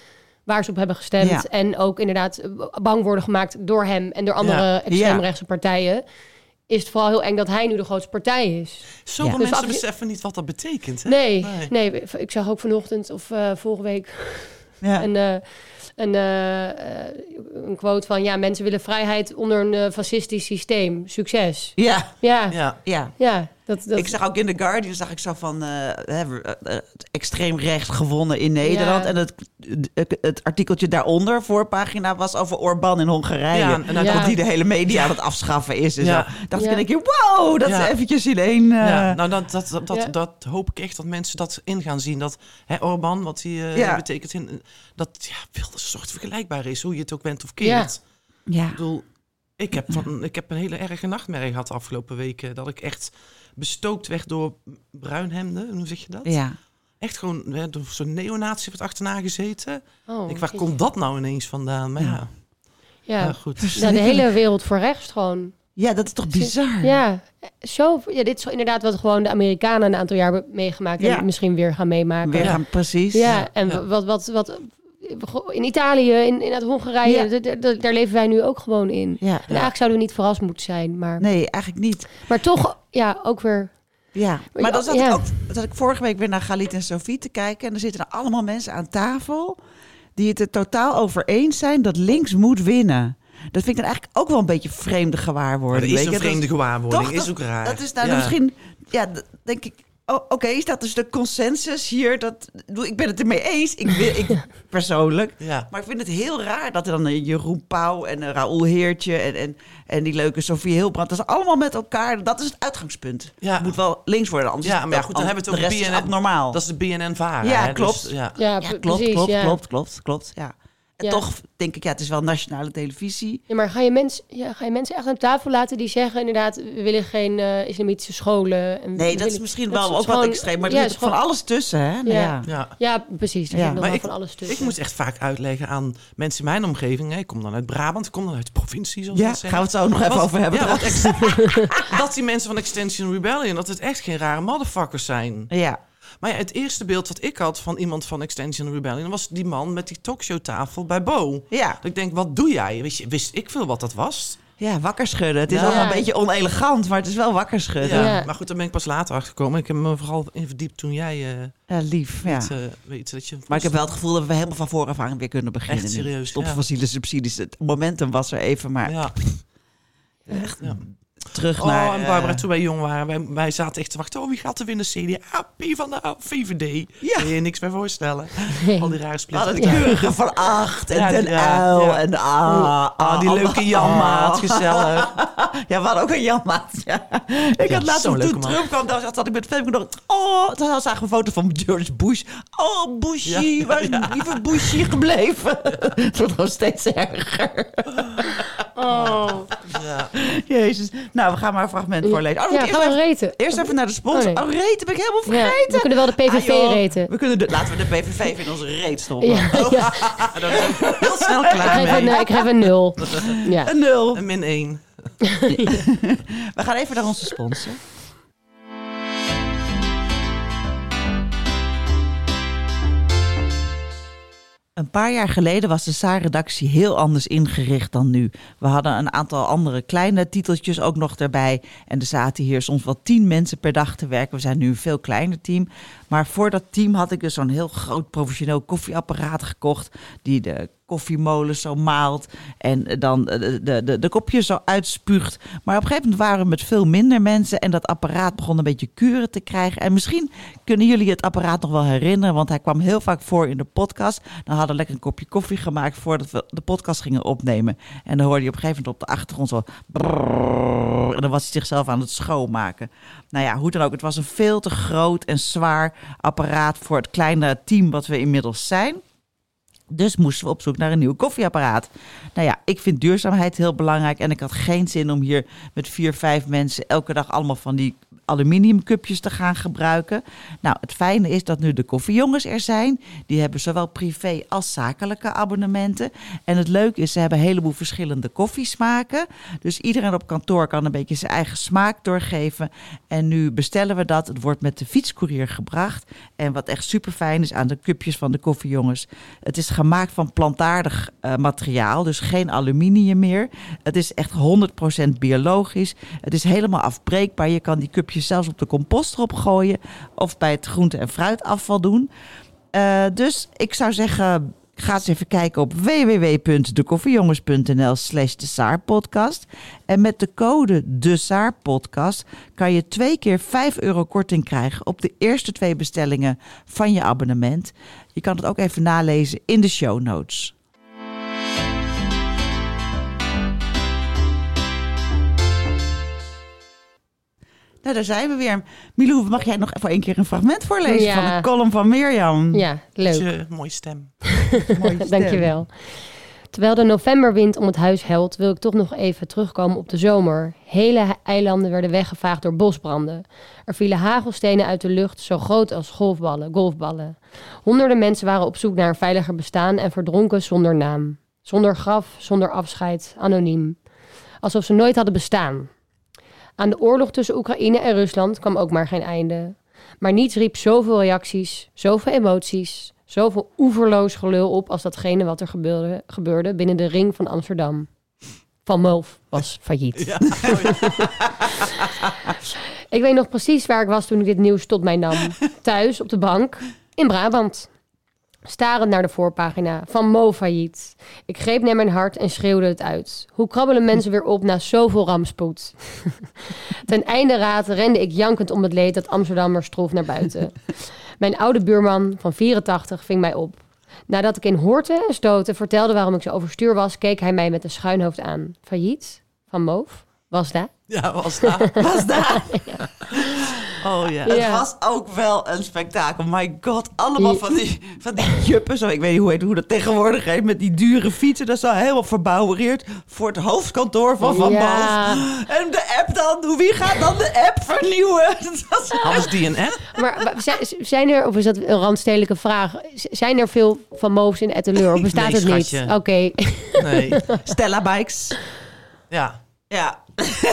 waar ze op hebben gestemd. Ja. En ook inderdaad bang worden gemaakt door hem en door andere Ja. extreemrechtse partijen. Is het vooral heel eng dat hij nu de grootste partij is. Zoveel Ja. Dus mensen beseffen niet wat dat betekent. Hè? Nee, Nee. nee. ik zag ook vanochtend of eh, vorige week *laughs* Ja. een, eh, een, eh, een quote van... ja, mensen willen vrijheid onder een fascistisch systeem. Succes. ja, Ja, ja. Ja, ja dat, dat, ik zag ook in The Guardian zag ik zo van het extreem recht gewonnen in Nederland. Ja. En het, het, artikeltje daaronder, voorpagina, was over Orbán in Hongarije. Ja, en dan Ja. Dat die de hele media aan het afschaffen is. En Ja. zo. Dacht ik keer, wow, dat Ja. is eventjes in één... eh, ja. nou dat, dat, dat, dat, Ja. dat hoop ik echt dat mensen dat in gaan zien. Dat hè, Orban, wat hij Ja. betekent, in, dat ja, een soort vergelijkbaar is. Hoe je het ook bent of keert. ja. Ik bedoel, ik heb, van, ik heb een hele erge nachtmerrie gehad de afgelopen weken. Dat ik echt bestookt werd door bruinhemden. Hoe zeg je dat? ja. Echt gewoon hè, door zo'n neonatie wordt achterna gezeten. Oh, ik, waar komt dat nou ineens vandaan? Maar ja, Ja. ja. Ja. goed. ja, de hele wereld voor rechts gewoon. ja, dat is toch bizar? Ja, zo, ja, dit is inderdaad wat gewoon de Amerikanen een aantal jaar hebben meegemaakt... Ja. en misschien weer gaan meemaken. Weer Ja. gaan, precies. Ja, en Ja. wat, wat, wat, in Italië, in, in het Hongarije, Ja. daar leven wij nu ook gewoon in. Ja. En eigenlijk zouden we niet verrast moeten zijn, maar, Nee, eigenlijk niet. maar toch, ja, ook weer. Ja, maar dan zat Ja. ik ook zat ik vorige week weer naar Galit en Sofie te kijken. En er zitten er allemaal mensen aan tafel die het er totaal over eens zijn dat links moet winnen. Dat vind ik dan eigenlijk ook wel een beetje vreemde gewaarwording. dat is een vreemde gewaarwording. Toch? is ook raar. Dat is nou Ja. misschien, ja, denk ik. Oh, Oké, is dat dus de consensus hier? Dat, ik ben het ermee eens, ik, wil, ik *laughs* persoonlijk. Ja. Maar ik vind het heel raar dat er dan een Jeroen Pauw en een Raoul Heertje en, en, en die leuke Sofie Hilbrand, dat is allemaal met elkaar. Dat is het uitgangspunt. Ja. Het moet wel links worden, anders Ja, maar ja, goed, dan hebben we het de BNN. abnormaal. Dat is de BNN-varen. Ja, hè, klopt. Dus, ja. Ja, klopt, precies. klopt, klopt, klopt, klopt, ja. En Ja. toch denk ik, ja, het is wel nationale televisie. Ja, maar ga je, mens, ja, ga je mensen echt aan tafel laten die zeggen inderdaad, we willen geen eh, islamitische scholen. En we Nee, dat is misschien dat wel is ook wat extreem, maar er ja, zit het is van alles tussen, hè? Nou Ja. ja. Ja. Ja, precies. Er Ja. Maar ik- van alles tussen. Ik moest echt vaak uitleggen aan mensen in mijn omgeving. hè. Ik kom dan uit Brabant, ik kom dan uit de provincie, zoals Ja, gaan we het zo nog even Wat- over hebben. Ja, *laughs* dat die mensen van Extension Rebellion, dat het echt geen rare motherfuckers zijn. ja. Maar ja, het eerste beeld wat ik had van iemand van Extension Rebellion... was die man met die talkshowtafel bij Bo. Ja. Dat ik denk, wat doe jij? Wist, je, wist ik veel wat dat was? ja, wakker schudden. Het is Ja. allemaal een beetje onelegant, maar het is wel wakker schudden. Ja. Ja. Maar goed, daar ben ik pas later achter gekomen. Ik heb me vooral in verdiept toen jij eh Ja, lief. Ja. eh, weet dat je... Maar ik heb wel het gevoel dat we helemaal van vooraf aan weer kunnen beginnen. Echt serieus, Stop ja. fossiele subsidies. Het momentum was er even, maar Ja. echt Ja. Terug Oh, naar... en Barbara, eh, toen wij jong waren, wij, wij zaten echt te wachten. Oh, wie gaat er winnen? CDA, P van de VVD. Ja. Kun je je niks bij voorstellen. Nee. Al die rare hadden het keurige van acht en Ja, uil ja. en ah, Ah, die ah, leuke ah, Janmaat, ah. gezellig. *laughs* Ja, we hadden ook een Janmaat. Ja. Ik had laatst toen man. Trump kwam, dan zat ik met Femke nog... Oh, toen zagen we een foto van George Bush. Oh, Bushy, waar is lieve Bushy gebleven? Het wordt gewoon steeds erger. Oh. Ja. *laughs* Jezus. Nou, we gaan maar een fragment voorlezen. Oh, ja, eerst, gaan we even, reten. eerst even naar de sponsor. Oh, nee. Oh, reten ben ik helemaal Ja, vergeten. we kunnen wel de PVV Ah, joh. reten. We kunnen de, laten we de PVV in onze reet stoppen. Ja, *laughs* ik heel snel Ik, klaar geef een, mee. eh, ik geef een nul. *laughs* Ja. Een nul. Een min 1. We gaan even naar onze sponsor. Een paar jaar geleden was de Saar-redactie heel anders ingericht dan nu. We hadden een aantal andere kleine titeltjes ook nog erbij. En er zaten hier soms wel tien mensen per dag te werken. We zijn nu een veel kleiner team. Maar voor dat team had ik dus zo'n heel groot professioneel koffieapparaat gekocht. Die de koffiemolen zo maalt en dan de, de, de, kopjes zo uitspuugt. Maar op een gegeven moment waren we met veel minder mensen en dat apparaat begon een beetje kuren te krijgen. En misschien kunnen jullie het apparaat nog wel herinneren, want hij kwam heel vaak voor in de podcast. Dan hadden we lekker een kopje koffie gemaakt voordat we de podcast gingen opnemen. En dan hoorde je op een gegeven moment op de achtergrond zo... brrrr, en dan was hij zichzelf aan het schoonmaken. Nou ja, hoe dan ook, het was een veel te groot en zwaar apparaat voor het kleine team wat we inmiddels zijn. Dus moesten we op zoek naar een nieuw koffieapparaat. Nou ja, ik vind duurzaamheid heel belangrijk. En ik had geen zin om hier met vier, vijf mensen elke dag allemaal van die aluminiumcupjes te gaan gebruiken. Nou, het fijne is dat nu de koffiejongens er zijn. Die hebben zowel privé als zakelijke abonnementen. En het leuke is, ze hebben een heleboel verschillende koffiesmaken. Dus iedereen op kantoor kan een beetje zijn eigen smaak doorgeven. En nu bestellen we dat. Het wordt met de fietscourier gebracht. En wat echt super fijn is aan de cupjes van de koffiejongens. Het is gemaakt van plantaardig eh, materiaal, dus geen aluminium meer. Het is echt 100% biologisch. Het is helemaal afbreekbaar. Je kan die cupjes zelfs op de compost erop gooien of bij het groente- en fruitafval doen. Eh, dus ik zou zeggen, ga eens even kijken op www.dekoffiejongens.nl slash de Saarpodcast. En met de code de Saarpodcast kan je twee keer 5 euro korting krijgen op de eerste twee bestellingen van je abonnement. Je kan het ook even nalezen in de show notes. Nou, daar zijn we weer. Milou, mag jij nog voor één keer een fragment voorlezen Ja. van een column van Mirjam? Ja, leuk. Je mooie stem. *laughs* Mooie stem. Dankjewel. Terwijl de novemberwind om het huis huilt, wil ik toch nog even terugkomen op de zomer. Hele he- eilanden werden weggevaagd door bosbranden. Er vielen hagelstenen uit de lucht, zo groot als golfballen, golfballen. Honderden mensen waren op zoek naar een veiliger bestaan en verdronken zonder naam. Zonder graf, zonder afscheid, anoniem. Alsof ze nooit hadden bestaan. Aan de oorlog tussen Oekraïne en Rusland kwam ook maar geen einde. Maar niets riep zoveel reacties, zoveel emoties, zoveel oeverloos gelul op als datgene wat er gebeurde, gebeurde binnen de ring van Amsterdam. Van Moof was failliet. Ja. *laughs* Ik weet nog precies waar ik was toen ik dit nieuws tot mij nam. Thuis op de bank in Brabant. Starend naar de voorpagina van Mo failliet. Ik greep naar mijn hart en schreeuwde het uit. Hoe krabbelen mensen weer op na zoveel rampspoed? *laughs* Ten einde raad rende ik jankend om het leed dat Amsterdammers trof naar buiten. Mijn oude buurman van 84 ving mij op. Nadat ik in hoorten en stoten vertelde waarom ik zo overstuur was, keek hij mij met een schuin hoofd aan. Failliet? Van Moof? Was dat? ja, was daar. *laughs* Was daar? Oh ja. Het was ook wel een spektakel. My god, allemaal van die, van die juppen. Zo, ik weet niet hoe, heet, hoe dat tegenwoordig heet. Met die dure fietsen. Dat is al helemaal verbouwereerd voor het hoofdkantoor van Van. Boos. En de app dan? Wie gaat dan de app vernieuwen? *laughs* Hadden die een app? Maar zijn- er, of is dat een randstedelijke vraag, zijn er veel van Moos in Etteleur? Of bestaat Nee, het niet? Oké. Nee. Stella Bikes. Ja. Ja.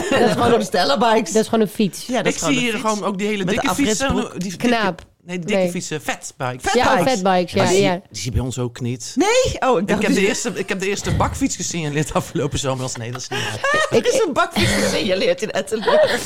Dat is gewoon Stella Bikes. Dat is gewoon een fiets. ja, dat Ik is gewoon zie een hier fiets. gewoon ook die hele Met de dikke fietsen. Die dikke- Knaap. Nee, die dikke Nee. fietsen. Fatbikes. Vet- Ja, Fatbikes. fatbikes. Ja, die, ja. die zie je bij ons ook niet. Nee? Oh, ik Ik heb, de die- eerste, ik heb de eerste bakfiets gesignaleerd afgelopen zomer. Als nee, dat is niet waar. *laughs* Er is een bakfiets gesignaleerd in Etteleur.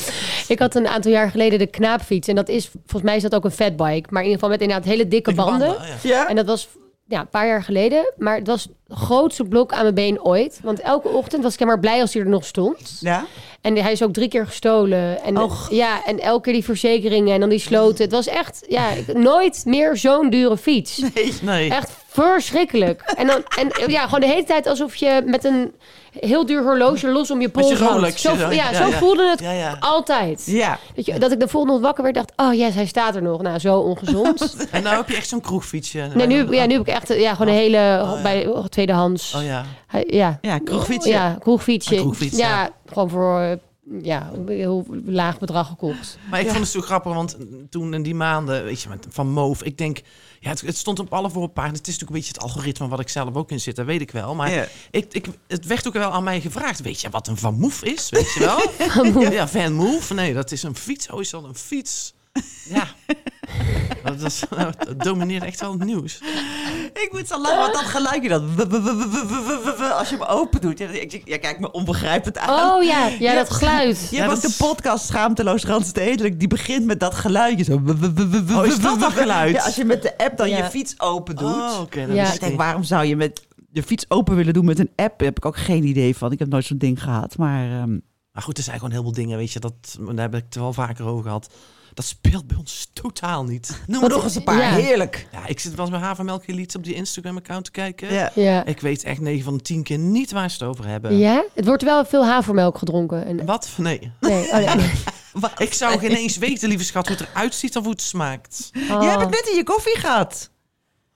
Ik had een aantal jaar geleden de knaapfiets. En dat is, volgens mij is dat ook een fatbike. Maar in ieder geval met inderdaad hele dikke Dikke banden. banden, ja. Ja? En dat was ja, een paar jaar geleden. Maar het was het grootste blok aan mijn been ooit. Want elke ochtend was ik maar blij als hij er nog stond. Ja? En hij is ook drie keer gestolen. En, Och. ja, en elke keer die verzekeringen en dan die sloten. Het was echt ja, nooit meer zo'n dure fiets. Nee. Echt verschrikkelijk. En, dan, en ja, gewoon de hele tijd alsof je met een heel duur horloge los om je je pols. Rolexje Zo, ja, Ja, zo ja. voelde het Ja, ja. altijd. Ja. Dat, je, dat ik de volgende wakker werd dacht... oh yes, hij staat er nog. Nou, zo ongezond. *laughs* En nou heb je echt zo'n kroegfietsje. nee, nu, ja, nu heb ik echt ja, gewoon een hele... ja. bij oh, tweedehands. Oh ja. Ja. Ja, kroegfietsje. Ja, kroegfietsje. Een kroegfiets, ja, ja. gewoon voor ja, een heel laag bedrag gekocht. Maar ik vond het zo grappig, want toen in die maanden, weet je, van Move, ik denk, ja, het, het stond op alle voorpagina's. Het is natuurlijk een beetje het algoritme wat ik zelf ook in zit, dat weet ik wel. Maar Ja. ik, ik, het werd ook wel aan mij gevraagd, weet je wat een Van Move is, weet je wel? *laughs* Ja, Van Move, nee, dat is een fiets. Oh, is dat een fiets? Ja. dat, is, dat domineert echt wel het nieuws. Ik moet zo lang, want dat geluidje dat... Als je hem open doet. Ja, ik, ja, kijk me onbegrijpend aan. Oh ja, ja, dat geluid. Je Ja, hebt ook de podcast Schaamteloos Randstedelijk. Die begint met dat geluidje. Zo. Oh, is dat dat geluid? Ja, als je met de app dan Ja. je fiets open doet. Oh, oké. denk, waarom zou je met je fiets open willen doen met een app? Daar heb ik ook geen idee van. Ik heb nooit zo'n ding gehad. Maar ehm, Maar goed, er zijn gewoon heel veel dingen, weet je, dat, daar heb ik het wel vaker over gehad. Dat speelt bij ons totaal niet. *laughs* noem maar nog eens een paar. Ja. Heerlijk. Ja, ik zit wel eens met Havermelk Elite op die Instagram-account te kijken. Ja. Ja. Ik weet echt 9 van de 10 keer niet waar ze het over hebben. ja, het wordt wel veel havermelk gedronken. En, Wat? Nee. nee, oh, nee. *laughs* Ik zou geen eens weten, lieve schat, hoe het eruit ziet of hoe het smaakt. Oh. Je hebt het net in je koffie gehad.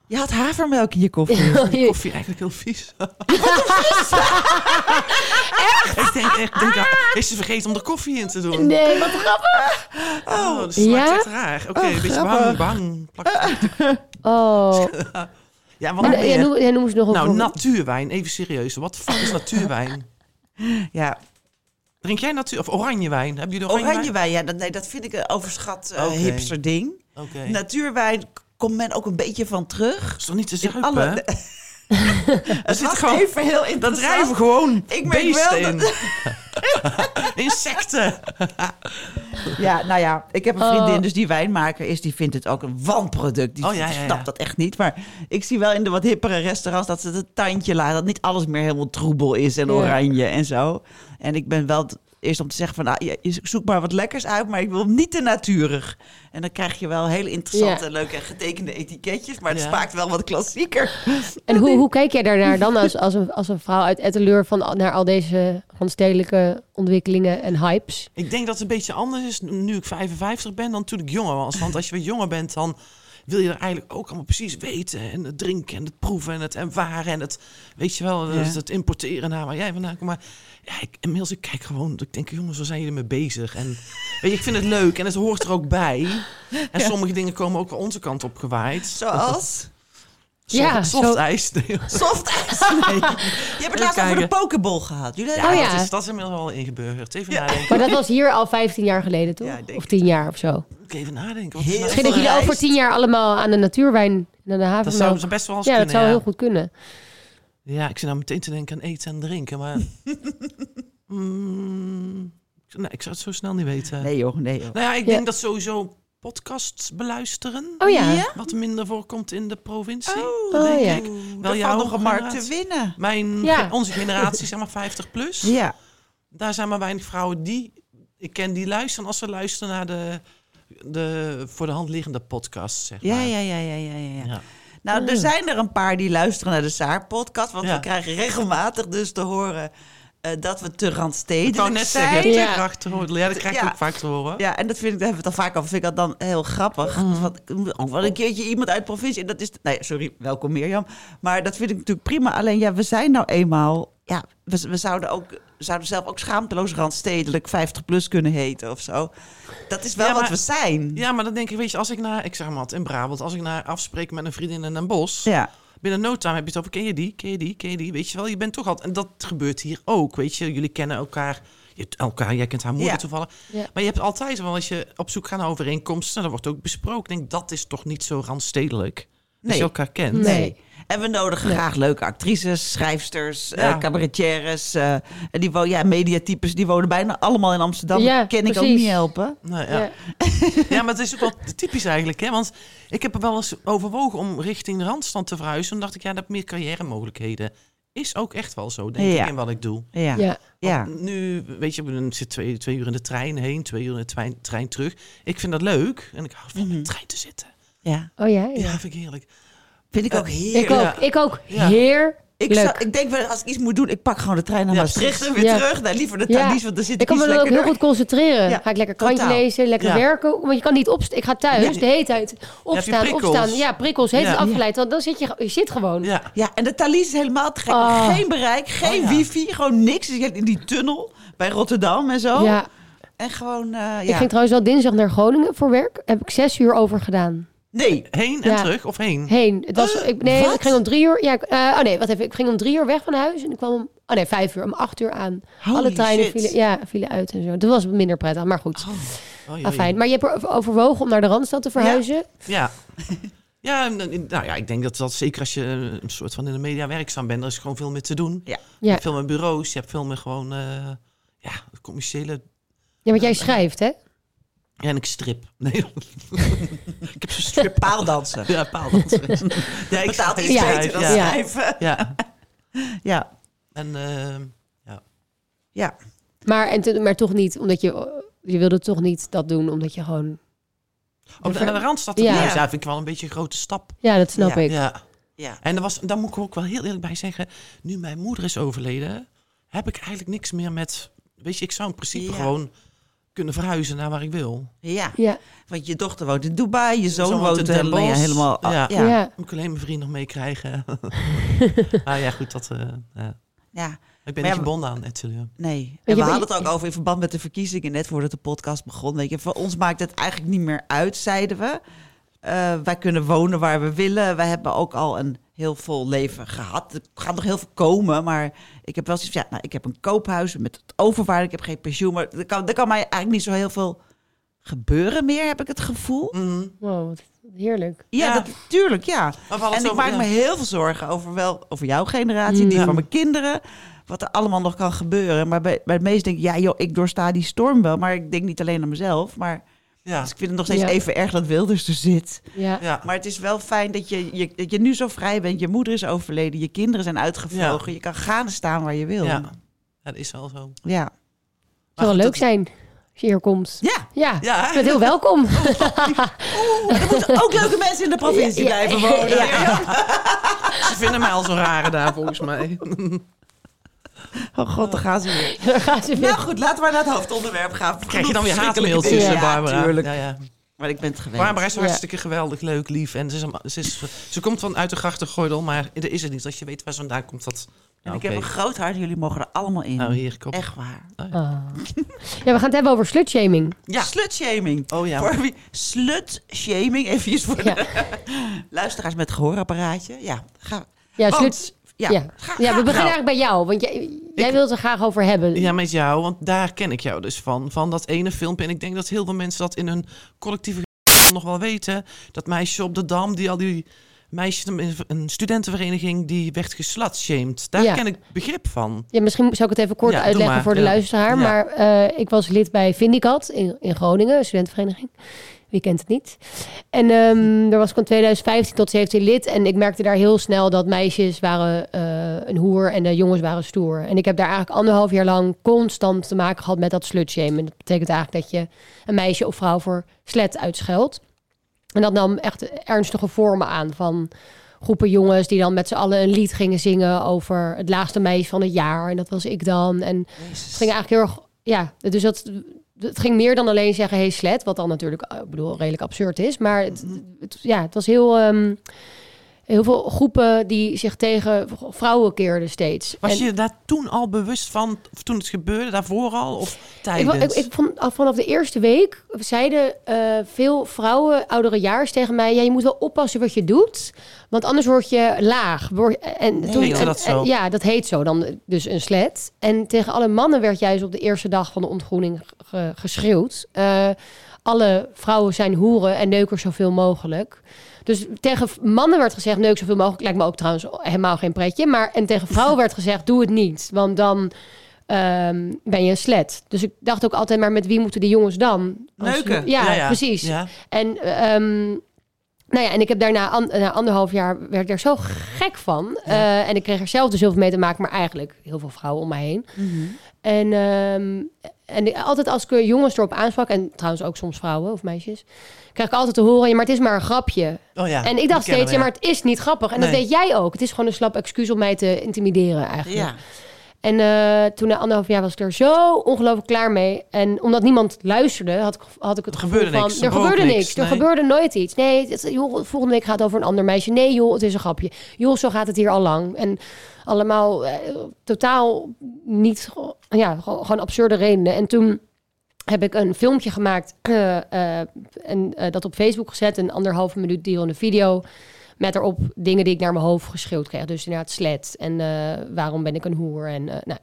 Je had havermelk in je koffie. *laughs* Je- Koffie eigenlijk heel vies. *laughs* Ik denk echt, denk, dat- is ze vergeten om er koffie in te doen? Nee, wat grappig. Oh, dat smaakt Ja? echt raar. Oké, een beetje grappig. bang, bang. Plak- *laughs* Oh. Ja, wat En, nog ja, meer? noem, ja, noem eens nog een Nou, natuurwijn. Even serieus. Wat de fuck is natuurwijn? Ja, Drink jij natuur... Of oranjewijn? Hebben jullie oranje, oranjewijn. Ja, dat, nee, dat vind ik een overschat eh, hipster ding. Oké. Natuurwijn komt men ook een beetje van terug. is toch niet te zuipen? alle- hè? *laughs* Het zit gewoon- even heel interessant. drijven gewoon Ik merk beesten wel *laughs* in. Insecten. Ja, nou ja, ik heb een Oh. vriendin, dus die wijnmaker is, die vindt het ook een wanproduct. Die Oh, ja, ja, ja. snapt dat echt niet. Maar ik zie wel in de wat hippere restaurants dat ze het een tandje laten. Dat niet alles meer helemaal troebel is en Ja. oranje en zo. En ik ben wel eerst om te zeggen van, nou, je, zoekt maar wat lekkers uit, maar ik wil niet te natuurig. En dan krijg je wel hele interessante, Ja. leuke en getekende etiketjes. Maar het Ja. smaakt wel wat klassieker. En hoe, *laughs* hoe kijk jij daarnaar dan als, als, een, als een vrouw uit Etteleur van, naar al deze randstedelijke ontwikkelingen en hypes? Ik denk dat het een beetje anders is nu ik 55 ben dan toen ik jonger was. Want als je wat jonger bent, dan wil je er eigenlijk ook allemaal precies weten. En het drinken en het proeven en het ervaren en het, weet je wel, Ja. het, het importeren naar waar jij vandaan komt. Maar ja, ik, inmiddels ik kijk gewoon, ik denk, jongens, waar zijn jullie mee bezig? En weet je, ik vind het leuk en het hoort er ook bij. En sommige dingen komen ook onze kant op gewaaid. Zoals *laughs* Ja, soft, *laughs* soft ijs. Nee. soft ijs. Nee. Je hebt het laatst over de pokeball gehad. Jullie Ja, Oh ja. Dat, is, dat is inmiddels wel ingeburgerd. Even nadenken. Maar dat was hier al 15 jaar geleden, toch? Ja, of 10 jaar of zo. Even nadenken. Heel nou Misschien dat jullie over 10 jaar allemaal aan de natuurwijn en aan de Dat havermelk... zou ze best wel eens ja, dat kunnen, zou ja. heel goed kunnen. Ja, ik zit nou meteen te denken aan eten en drinken, maar... *laughs* Mm, nee, ik zou het zo snel niet weten. Nee joh, nee joh. Nou ja, ik Ja. denk dat sowieso podcasts beluisteren... Oh ja. Ja? wat minder voorkomt in de provincie. Oh, Dat oh denk ja. ik. Wel jouw nog een markt te generatie. winnen. Mijn, Ja. Onze generatie, zeg maar 50 plus. Ja. Daar zijn maar weinig vrouwen die... Ik ken die luisteren als ze luisteren naar de, de voor de hand liggende podcast, zeg Ja, maar. ja, ja, ja, ja, ja. Ja. Nou, er Mm. zijn er een paar die luisteren naar de Saar-podcast. Want Ja. we krijgen regelmatig dus te horen... eh, dat we te Ik randstedelijk wou net zijn. zeggen, Ja. Ja, dat krijg je Ja. ook vaak te horen. Ja, en dat vind ik, daar hebben we het al vaak over. Vind ik dat dan heel grappig. Want ik moet ook wel een keertje iemand uit de provincie. En dat is, nee, sorry, welkom Mirjam. Maar dat vind ik natuurlijk prima. Alleen ja, we zijn nou eenmaal. Ja, we, we zouden ook, zouden zelf ook schaamteloos randstedelijk 50 plus kunnen heten of zo. Dat is wel Ja, wat we zijn. Ja, maar dan denk ik, weet je, als ik naar, ik zeg maar wat, in Brabant, als ik naar afspreek met een vriendin in Den Bosch, Ja. binnen no time heb je het over, ken je die, ken je die, ken je die, weet je wel, je bent toch altijd, en dat gebeurt hier ook, weet je, jullie kennen elkaar, je elkaar, jij kent haar moeder Ja. toevallig, Ja. maar je hebt altijd wel, als je op zoek gaat naar overeenkomsten, dat wordt ook besproken, ik denk, dat is toch niet zo randstedelijk, als Nee. je elkaar kent. Nee. En we nodigen graag leuke actrices, schrijfsters, eh Ja. cabaretières. eh, en die wo- ja, mediatypes, die wonen bijna allemaal in Amsterdam. Ja, dat ken ik ook niet helpen. Nou, ja. Ja. *laughs* Ja, maar het is ook wel typisch eigenlijk. Hè? Want ik heb er wel eens overwogen om richting de Randstand te verhuizen. Toen dacht ik, ja, dat meer carrière mogelijkheden. Is ook echt wel zo, denk Ja. ik, in wat ik doe. Ja. Ja. Nu, weet je, ik zit twee, twee uur in de trein heen, twee uur in de trein, trein terug. Ik vind dat leuk. En ik hou van in Mhm. de trein te zitten. ja. Oh ja? Ja, ja. vind ik heerlijk. Vind ik ook heerlijk. Ik ook. Ja. Ik ook. Heer. Ik, zou, ik denk wel, als ik iets moet doen, ik pak gewoon de trein naar Ja, Maastricht en weer Ja. terug. Nou, liever de. Thalys, want dan zit Ik ik kan me dan ook heel goed concentreren. Ja, Ga ik lekker krantje totaal. lezen, lekker werken. Want je kan niet opstaan. Ik ga thuis de hele tijd opstaan, opstaan. Ja, prikkels. Heet het afgeleid. Want dan zit je, je zit gewoon. Ja, Ja, en de Thalys is helemaal te gek. Oh. Geen bereik, geen Oh, wifi, gewoon niks. Dus je hebt in die tunnel bij Rotterdam en zo. Ja. En gewoon, eh, Ik ging trouwens wel dinsdag naar Groningen voor werk. Heb ik zes uur over gedaan. Nee, heen en Ja. terug of heen? Heen. Het was, ik, nee, wat? ik ging om drie uur. Ja, eh, oh nee, wat even. Ik ging om drie uur weg van huis. En ik kwam om. Oh nee, vijf uur. Om acht uur aan. Holy Alle treinen shit. vielen, ja, vielen uit en zo. Toen was het minder prettig. Maar goed. Oh. Ah, fijn. Maar je hebt er overwogen om naar de Randstad te verhuizen. Ja. Ja, nou ja, ik denk dat dat zeker als je eh, een soort van in de media werkzaam bent, er is gewoon veel meer te doen. Ja. Je Ja. hebt veel meer bureaus, je hebt veel meer gewoon, eh, ja, commerciële Ja, want jij schrijft, hè? Ja, en ik strip. *laughs* Nee. *laughs* ik heb zo'n strip. paaldansen. Ja, paaldansen. *laughs* ja, ik Betaalt iets Ja. beter dan ja. Ja. schrijven. Ja. Ja, En ehm, ja. Maar, en maar toch niet, omdat je... Je wilde toch niet dat doen, omdat je gewoon... op de, de rand staat te Ja. ja. ja, vind ik wel een beetje een grote stap. Ja, dat snap Ja. ik. Ja. ja. En er was, daar moet ik ook wel heel eerlijk bij zeggen. Nu mijn moeder is overleden, heb ik eigenlijk niks meer met. Weet je, ik zou in principe Ja. gewoon kunnen verhuizen naar waar ik wil. Ja, Ja, want je dochter woont in Dubai, je zoon zoon woont in Den helemaal, ja, helemaal Ja. ja. ja. Ja. Moet ik alleen mijn vriend nog meekrijgen. *laughs* *laughs* ah ja, goed, dat. eh, ja. Ik ben Maar niet ja, gebonden aan Etilium. Nee. je, En we hadden het ook over in verband met de verkiezingen net voordat de podcast begon. Weet je, voor ons maakt het eigenlijk niet meer uit, zeiden we. Eh, wij kunnen wonen waar we willen. Wij hebben ook al een heel vol leven gehad. Er gaat nog heel veel komen, maar ik heb wel zoiets van, ja, nou, ik heb een koophuis met het overwaarde. Ik heb geen pensioen, maar er kan, er kan mij eigenlijk niet zo heel veel gebeuren meer, heb ik het gevoel. Mhm. Wow, wat heerlijk. Ja, Ja. dat, tuurlijk, ja. En ik maak ja. me heel veel zorgen over, wel, over jouw generatie, die Ja. van mijn kinderen. Wat er allemaal nog kan gebeuren. Maar bij, bij het meest denk ik, ja joh, ik doorsta die storm wel. Maar ik denk niet alleen aan mezelf. Maar Ja. dus ik vind het nog steeds Ja. even erg dat Wilders er zit. Ja. Ja. Maar het is wel fijn dat je, je, dat je nu zo vrij bent. Je moeder is overleden, je kinderen zijn uitgevlogen. Je kan gaan staan waar je wil. Ja. Dat is wel zo. Ja. Het zou wel leuk dat- zijn als je hier komt. ja. Ja, Ja, je bent heel welkom. Er moeten ook leuke mensen in de provincie blijven wonen. ja. Ze vinden mij al zo rare daar volgens mij. Oh god, dan gaan ze weer. *laughs* Daar gaan ze weer. Nou goed, laten we naar het hoofdonderwerp gaan. Krijg je dan weer haatmailtjes, eh, Barbara? Ja, tuurlijk. Ja, ja. Maar ik ben het gewend. Barbara is Ja. hartstikke geweldig, leuk, lief. En ze, is, ze, is, ze komt van uit de grachtengordel, maar er is het niet. Als je weet waar ze vandaan komt, dat... En Nou, ik heb oké. een groot hart. Jullie mogen er allemaal in. Nou, hier, kom. Echt waar. Ah. Ja, we gaan het hebben over slutshaming. Ja. Slutshaming. Oh ja. Voor wie? Slutshaming. Even voor Ja. de *laughs* luisteraars met gehoorapparaatje. Ja, ga. Ja, Want- slut... ja, Ja. Ga, ja, we beginnen nou. eigenlijk bij jou. Want jij, jij wilt er graag over hebben. Ja, met jou, want daar ken ik jou dus van. Van dat ene filmpje. En ik denk dat heel veel mensen dat in hun collectieve nog wel weten. Dat meisje op de Dam, die al die meisjes, een studentenvereniging, die werd geslatshamed. Daar Ja. ken ik begrip van. Ja, misschien zou ik het even kort Ja, uitleggen voor de luisteraar. Maar eh, ik was lid bij Vindicat in, in Groningen, een studentenvereniging. Wie kent het niet? En ehm daar was ik van 2015 tot 17 lid. En ik merkte daar heel snel dat meisjes waren eh, een hoer en de jongens waren stoer. En ik heb daar eigenlijk anderhalf jaar lang constant te maken gehad met dat slutshamen. Dat betekent eigenlijk dat je een meisje of vrouw voor slet uitscheldt. En dat nam echt ernstige vormen aan van groepen jongens die dan met z'n allen een lied gingen zingen over het laagste meisje van het jaar. En dat was ik dan. En het ging eigenlijk heel erg, ja, dus dat, het ging meer dan alleen zeggen, hey slet, wat dan natuurlijk, eh, ik bedoel, redelijk absurd is. Maar het, het- ja, het was heel, ehm, heel veel groepen die zich tegen vrouwen keerden steeds. Was En- je daar toen al bewust van, of toen het gebeurde, daarvoor al? Of tijdens? ik, ik vond al vanaf de eerste week zeiden eh, veel vrouwen, oudere jaars tegen mij: ja, je moet wel oppassen wat je doet, want anders word je laag. Word- en toen, heette en- dat zo? en- ja, dat heet zo dan, dus een slet. En tegen alle mannen werd juist op de eerste dag van de ontgroening ge- geschreeuwd: eh, alle vrouwen zijn hoeren en neuken zoveel mogelijk. Dus tegen mannen werd gezegd, neuk zoveel mogelijk. Lijkt me ook trouwens helemaal geen pretje. Maar, en tegen vrouwen *laughs* werd gezegd, doe het niet. Want dan ehm, ben je een slet. Dus ik dacht ook altijd, maar met wie moeten die jongens dan? Neuken. Ja, precies. Ja. En, ehm, nou ja, en ik heb daarna an- na anderhalf jaar werd ik er zo gek van. Eh, en ik kreeg er zelf dus heel veel mee te maken, maar eigenlijk heel veel vrouwen om mij heen. En, ehm, en altijd als ik jongens erop aansprak, en trouwens ook soms vrouwen of meisjes, kreeg ik altijd te horen, ja, maar het is maar een grapje. Oh ja. en ik dacht steeds, ja, maar het is niet grappig. En dat weet jij ook. Het is gewoon een slap excuus om mij te intimideren eigenlijk. Ja. En eh, toen na anderhalf jaar was ik er zo ongelooflijk klaar mee. En omdat niemand luisterde, had ik, had ik het Er gevoel gebeurde van... niks, er gebeurde niks, niks. Er gebeurde nooit iets. Nee, het, joh, volgende week gaat het over een ander meisje. Nee joh, het is een grapje. Joh, zo gaat het hier al lang. En allemaal eh, totaal niet... Ja, gewoon, absurde redenen. En toen heb ik een filmpje gemaakt eh, eh, en dat op Facebook gezet. Een anderhalve minuut durende video. Met erop dingen die ik naar mijn hoofd geschreeuwd kreeg. Dus inderdaad slet. En waarom ben ik een hoer? En, nou.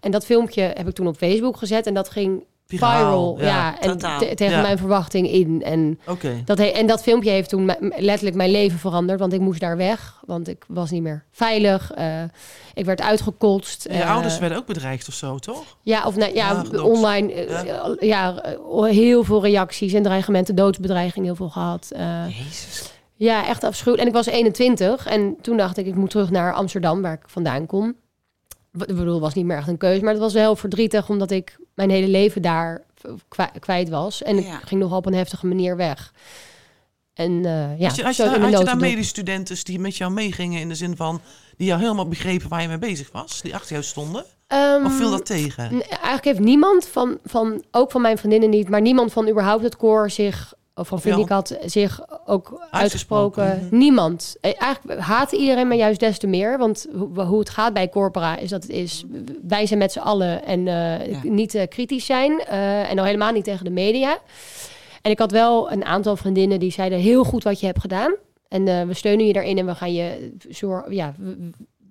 en dat filmpje heb ik toen op Facebook gezet. En dat ging Viraal, viral. ja, Ja, en te- tegen Ja. mijn verwachting in. En dat, he- en dat filmpje heeft toen letterlijk mijn leven veranderd. Want ik moest daar weg. Want ik was niet meer veilig. Eh, ik werd uitgekotst. En je Eh, ouders werden ook bedreigd of zo, toch? ja, of nou, ja, online. eh, ja. heel veel reacties en dreigementen, doodsbedreiging heel veel gehad. Eh, Jezus. ja, echt afschuwelijk. En ik was 21 en toen dacht ik, ik moet terug naar Amsterdam, waar ik vandaan kom. Ik bedoel, het was niet meer echt een keuze, maar het was wel verdrietig omdat ik mijn hele leven daar kwijt was. En Ja. ik ging nogal op een heftige manier weg. En eh, ja, Had je, had je, daar- de had je daar notendop. medestudenten die met jou meegingen in de zin van... die jou helemaal begrepen waar je mee bezig was? Die achter jou stonden? Ehm, Of viel dat tegen? Eigenlijk heeft niemand van, van, ook van mijn vriendinnen niet, maar niemand van überhaupt het koor zich, van had, zich ook uitgesproken. Uitgesproken, mhm. Niemand. Eh, Eigenlijk haatte iedereen me juist des te meer, want hoe, hoe het gaat bij corpora is dat het is, wij zijn met z'n allen en eh, Ja. niet eh, kritisch zijn en al helemaal niet tegen de media. En ik had wel een aantal vriendinnen die zeiden heel goed wat je hebt gedaan. En we steunen je daarin en we gaan je zorgen. Ja,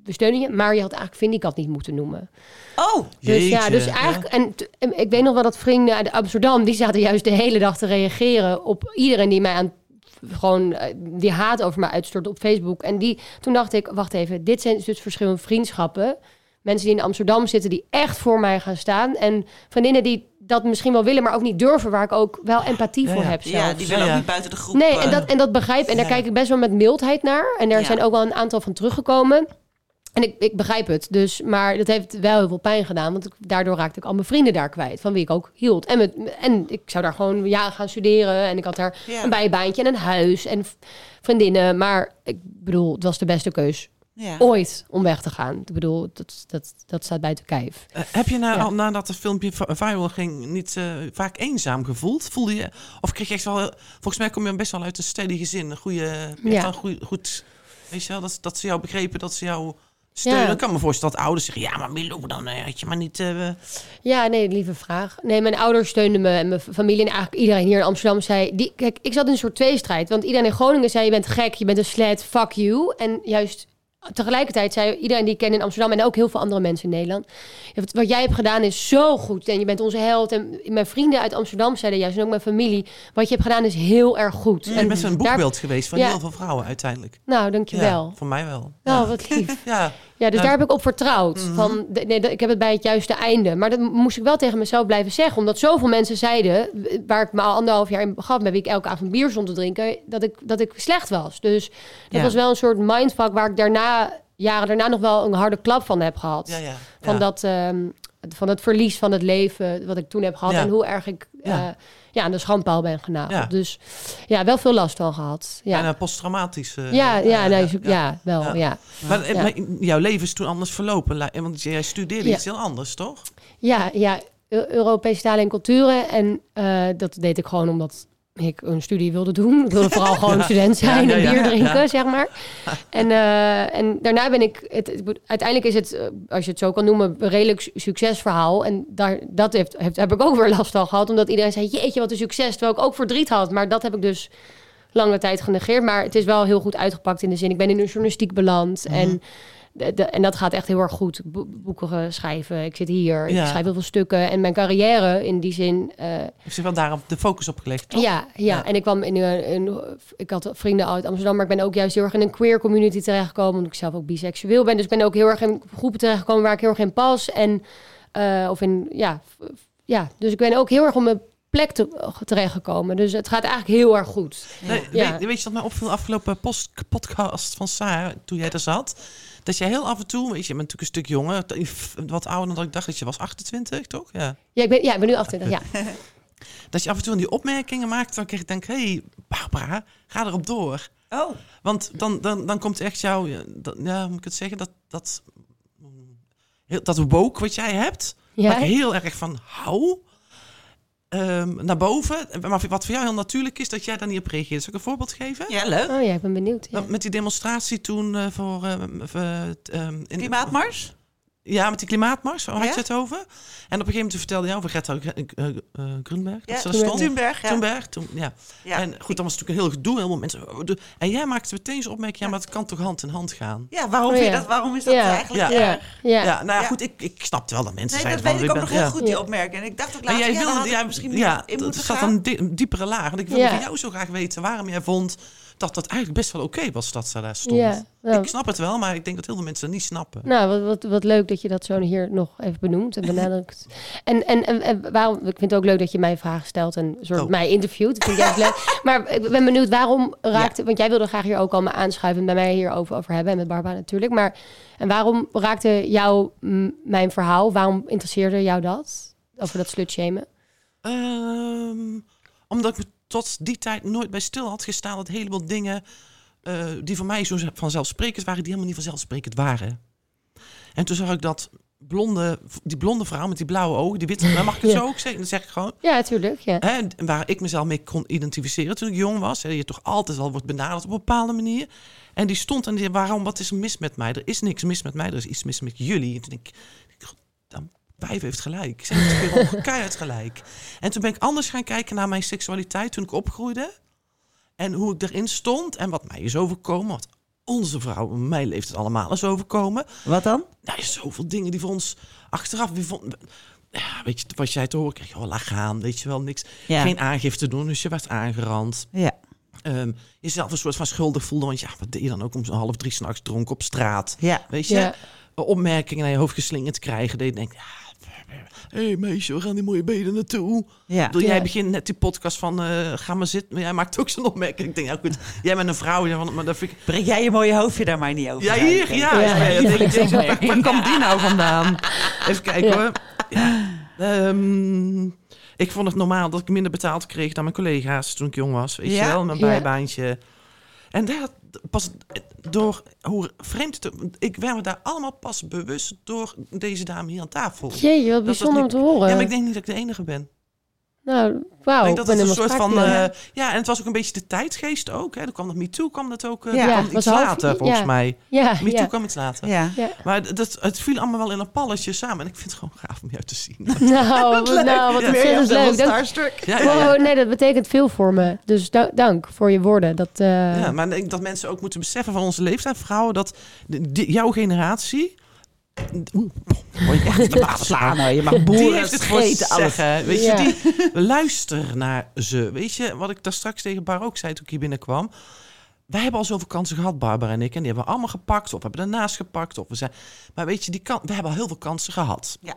we, steunen je. Maar je had eigenlijk Vindicat niet moeten noemen. Oh, Dus ja, dus eigenlijk, en, ik weet nog wel dat vrienden uit Amsterdam, die zaten juist de hele dag te reageren op iedereen die mij aan gewoon eh, die haat over mij uitstort op Facebook. En die, toen dacht ik, wacht even, dit zijn dus verschillende vriendschappen. Mensen die in Amsterdam zitten, die echt voor mij gaan staan. En vriendinnen die dat misschien wel willen, maar ook niet durven, waar ik ook wel empathie Ja, voor ja. heb zelf. ja, die willen Ja, ook niet buiten de groep. Nee, eh, en dat, en dat begrijp En daar Ja. kijk ik best wel met mildheid naar. En daar Ja. zijn ook wel een aantal van teruggekomen. En ik, ik begrijp het. Dus, maar dat heeft wel heel veel pijn gedaan. Want ik, daardoor raakte ik al mijn vrienden daar kwijt. Van wie ik ook hield. En, met, en ik zou daar gewoon ja, gaan studeren. En ik had daar Ja. een bijbaantje en een huis. En vriendinnen. Maar ik bedoel, het was de beste keus ja. ooit om weg te gaan. Ik bedoel, dat, dat, dat staat buiten kijf. Eh, heb je nou, Ja. al nadat het filmpje vi- viral ging niet eh, vaak eenzaam gevoeld? Voelde je, of kreeg je echt wel... heel- Volgens mij kom je best wel uit een steady gezin. Een goede... Ja. een goeie- goed... Weet je wel, dat, dat ze jou begrepen, dat ze jou steunen. Ja. Ik kan me voorstellen dat ouders zeggen... Ja, maar Milou, dan eh, had je maar niet... eh, Ja, nee, lieve vraag. Nee, mijn ouders steunden me en mijn familie en eigenlijk iedereen hier in Amsterdam zei... Die, kijk, ik zat in een soort tweestrijd. Want iedereen in Groningen zei, je bent gek, je bent een slet, fuck you. En juist tegelijkertijd zei iedereen die ik ken in Amsterdam... en ook heel veel andere mensen in Nederland... Wat, jij hebt gedaan is zo goed en je bent onze held. En mijn vrienden uit Amsterdam zeiden juist, en ook mijn familie... wat je hebt gedaan is heel erg goed. je en bent een daar- boekbeeld geweest van Ja. heel veel vrouwen uiteindelijk. Nou, dankjewel. Ja, voor mij wel. Nou, ja. wat lief. *laughs* Ja, Ja, dus daar heb ik op vertrouwd. Mhm. Van, nee, ik heb het bij het juiste einde. Maar dat moest ik wel tegen mezelf blijven zeggen. Omdat zoveel mensen zeiden, waar ik me al anderhalf jaar in gaf... met wie ik elke avond bier stond te drinken, dat ik, dat ik slecht was. Dus dat Ja. was wel een soort mindfuck... waar ik daarna, jaren daarna nog wel een harde klap van heb gehad. ja, ja. Van dat, ehm, van het verlies van het leven wat ik toen heb gehad Ja. en hoe erg ik Ja. ja. ja, aan de schandpaal ben genageld. Ja. Dus ja, wel veel last van gehad. Ja, Bijna posttraumatisch. eh, ja, ja, nee, ja, wel, Ja. Maar, eh, maar jouw leven is toen anders verlopen. Want jij studeerde iets heel anders, toch? Ja, ja, Eu- Europese talen en culturen. En eh, dat deed ik gewoon omdat ik een studie wilde doen. Ik wilde vooral gewoon *laughs* student zijn Ja, ja, en bier drinken, zeg maar. *laughs* En, eh, en daarna ben ik... Het, het- uiteindelijk is het, eh, als je het zo kan noemen, een redelijk su- succesverhaal. En daar, dat heeft, heeft, heb ik ook weer last van gehad. Omdat iedereen zei, jeetje, wat een succes. Terwijl ik ook verdriet had. Maar dat heb ik dus lange tijd genegeerd. Maar het is wel heel goed uitgepakt in de zin. Ik ben in de journalistiek beland. Mhm. En... De, de- en dat gaat echt heel erg goed. Bo- boeken eh, schrijven. Ik zit hier. Ja. Ik schrijf heel veel stukken. En mijn carrière in die zin. eh, Heeft zich wel daarop de focus op gelegd, toch? ja, ja, Ja. en ik kwam in een, een- Ik had vrienden uit Amsterdam. Maar ik ben ook juist heel erg in een queer community terechtgekomen. Omdat ik zelf ook biseksueel ben. Dus ik ben ook heel erg in groepen terechtgekomen waar ik heel erg in pas. En. eh, of in. Ja, ja. Dus ik ben ook heel erg op mijn plek te, terechtgekomen. Dus het gaat eigenlijk heel erg goed. Nee, Ja. weet, weet je wat mij opviel afgelopen post, podcast van Saar, toen jij er zat? Dat jij heel af en toe, weet je, je bent natuurlijk een stuk jonger, wat ouder dan dat ik dacht dat je was 28, toch? Ja. Ja, ik ben, ja, ik ben nu 28. Ja. *laughs* Dat je af en toe die opmerkingen maakt, dan kreeg ik denk, hé, hey, Barbara, ga erop door. Oh, Want dan, dan, dan komt echt jouw, ja, moet ik het zeggen, dat, dat, heel- dat woke wat jij hebt, Ja. waar ik heel erg van hou, ehm, naar boven. Maar wat voor jou heel natuurlijk is, dat jij daar niet op reageert. Zal ik een voorbeeld geven? ja, leuk. Oh ja, ik ben benieuwd. Ja. Nou, Met die demonstratie toen eh, voor... t- ehm, in- Klimaatmars? Ja, met die klimaatmars, waar Ja. had je het over? En op een gegeven moment vertelde je over Greta uh, Grunberg, dat Ja, ze er stond. Thunberg, ja. Thunberg, toen, ja. Ja. En goed, dan was het natuurlijk een heel gedoe. Heel veel mensen. oh, En jij maakte meteen zo'n opmerking, ja, maar het kan toch hand in hand gaan? Ja, waarom, Oh, vind je ja. dat, waarom is dat Ja. eigenlijk Ja. ja. erg? Ja. Ja, nou ja, Ja. goed, ik, ik snapte wel dat mensen Nee, dat weet ik ook nog ben- heel ja. goed, die Ja. opmerking. En ik dacht ook Maar later, jij ja, wilde, ja, misschien ja, in moeten zat een, di- een diepere laag. Want ik wilde Ja. van jou zo graag weten waarom jij vond dat dat eigenlijk best wel oké was dat ze daar stond. Ja, nou, Ik snap het wel, maar ik denk dat heel veel mensen dat niet snappen. Nou, wat, wat, wat leuk dat je dat zo hier nog even benoemt en benadrukt. *laughs* En, en, en, en waarom, ik vind het ook leuk dat je mij vragen stelt en soort Oh. mij interviewt. Dat vind ik leuk. *laughs* Maar ik ben benieuwd, waarom raakte... Want jij wilde graag hier ook al me aanschuiven en bij mij hierover over hebben. En met Barbara natuurlijk. Maar en waarom raakte jou mijn verhaal? Waarom interesseerde jou dat? Over dat slutshamen? Ehm, omdat ik tot die tijd nooit bij stil had gestaan dat een heleboel dingen eh, die voor mij zo vanzelfsprekend waren, die helemaal niet vanzelfsprekend waren. En toen zag ik dat blonde, die blonde vrouw met die blauwe ogen, die witte, dan mag ik het *laughs* Ja. zo ook zeggen, dan zeg ik gewoon. Ja, natuurlijk. Ja. Hè, en waar ik mezelf mee kon identificeren toen ik jong was. Hè, je toch altijd wel wordt benaderd op een bepaalde manier. En die stond en die waarom, wat is er mis met mij? Er is niks mis met mij, er is iets mis met jullie. En toen denk ik, ik dan, wijf heeft gelijk. Ze heeft *laughs* keihard gelijk. En toen ben ik anders gaan kijken naar mijn seksualiteit toen ik opgroeide. En hoe ik erin stond en wat mij is overkomen. Wat onze vrouw, mij leeft het allemaal is overkomen. Wat dan? Nou, zoveel dingen die voor ons achteraf... Wie vond, ja, weet je, wat jij te horen kreeg, oh, laat gaan, weet je wel, niks. Ja. Geen aangifte doen, dus je werd aangerand. Ja. Ehm, jezelf een soort van schuldig voelde, want ja, wat deed je dan ook om zo'n half drie s'nachts dronken op straat? Ja. Weet je, Ja. opmerkingen naar je hoofd geslingerd krijgen. Dat je denkt, ja, hé hey, meisje, we gaan die mooie benen naartoe. Ja. Ja. Jij begint net die podcast van, eh, ga maar zitten. Maar jij maakt ook zo'n opmerking. Ik denk, ja goed, jij bent een vrouw, ja, maar dat vind ik... Breng jij je mooie hoofdje daar maar niet over. Ja, hier, ja. ja, ja, denk waar, komt die nou vandaan? Even kijken hoor. Ehm, ik vond het normaal dat ik minder betaald kreeg dan mijn collega's toen ik jong was. Weet Ja. je wel, mijn bijbaantje. En dat pas door hoe vreemd het... Ik werd me daar allemaal pas bewust door deze dame hier aan tafel. Jeetje, wat bijzonder om te horen. Ja, maar ik denk niet dat ik de enige ben. Nou, wauw. ik denk dat het een soort van... eh, ja, en het was ook een beetje de tijdgeest ook. Hè. Er kwam nog MeToo, kwam dat ook... eh, Ja, kwam was iets half- later, volgens ja. mij. ja, MeToo ja. kwam iets later. Ja. ja. Maar dat, het viel allemaal wel in een palletje samen. En ik vind het gewoon gaaf om jou te zien. *laughs* *laughs* Nou, wat- nou, wat ontzettend leuk. Dank, Starstruck. Ja, ja, ja. Wow, nee, dat betekent veel voor me. Dus da- dank voor je woorden. Dat, eh, Ja, maar ik denk dat mensen ook moeten beseffen van onze leeftijd, vrouwen, dat de- die- jouw generatie. Oeh, je echt de *laughs* baas Slaan hoor, je mag Die boeren heeft het alles. zeggen. Weet Ja. je, die luister naar ze. Weet je, wat ik daar straks tegen Bar ook zei toen ik hier binnenkwam. Wij hebben al zoveel kansen gehad, Barbara en ik. En die hebben we allemaal gepakt. Of hebben ernaast gepakt. Of we zijn... Maar weet je, die kan... we hebben al heel veel kansen gehad. Ja.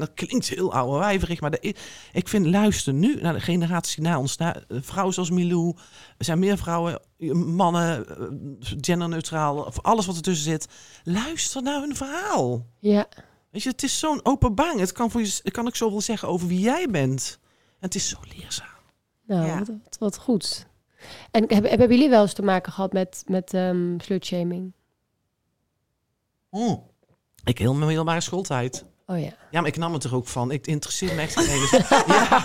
En dat klinkt heel oude maar ik vind, luister nu naar de generatie na ons. Naar eh, vrouwen zoals Milou. Er zijn meer vrouwen, eh, mannen, eh, genderneutraal. Of alles wat ertussen zit. Luister naar hun verhaal. ja. Weet je, het is zo'n openbaring. Het kan, voor je, het kan ook zoveel zeggen over wie jij bent. En het is zo leerzaam. Nou, Ja. wat, wat, wat goed. En hebben, hebben jullie wel eens te maken gehad met, met ehm slutshaming? Mm. Ik heel mijn middelbare schooltijd. Oh ja. Ja, maar ik nam het er ook van. Ik interesseer me echt geen. *laughs* Ja,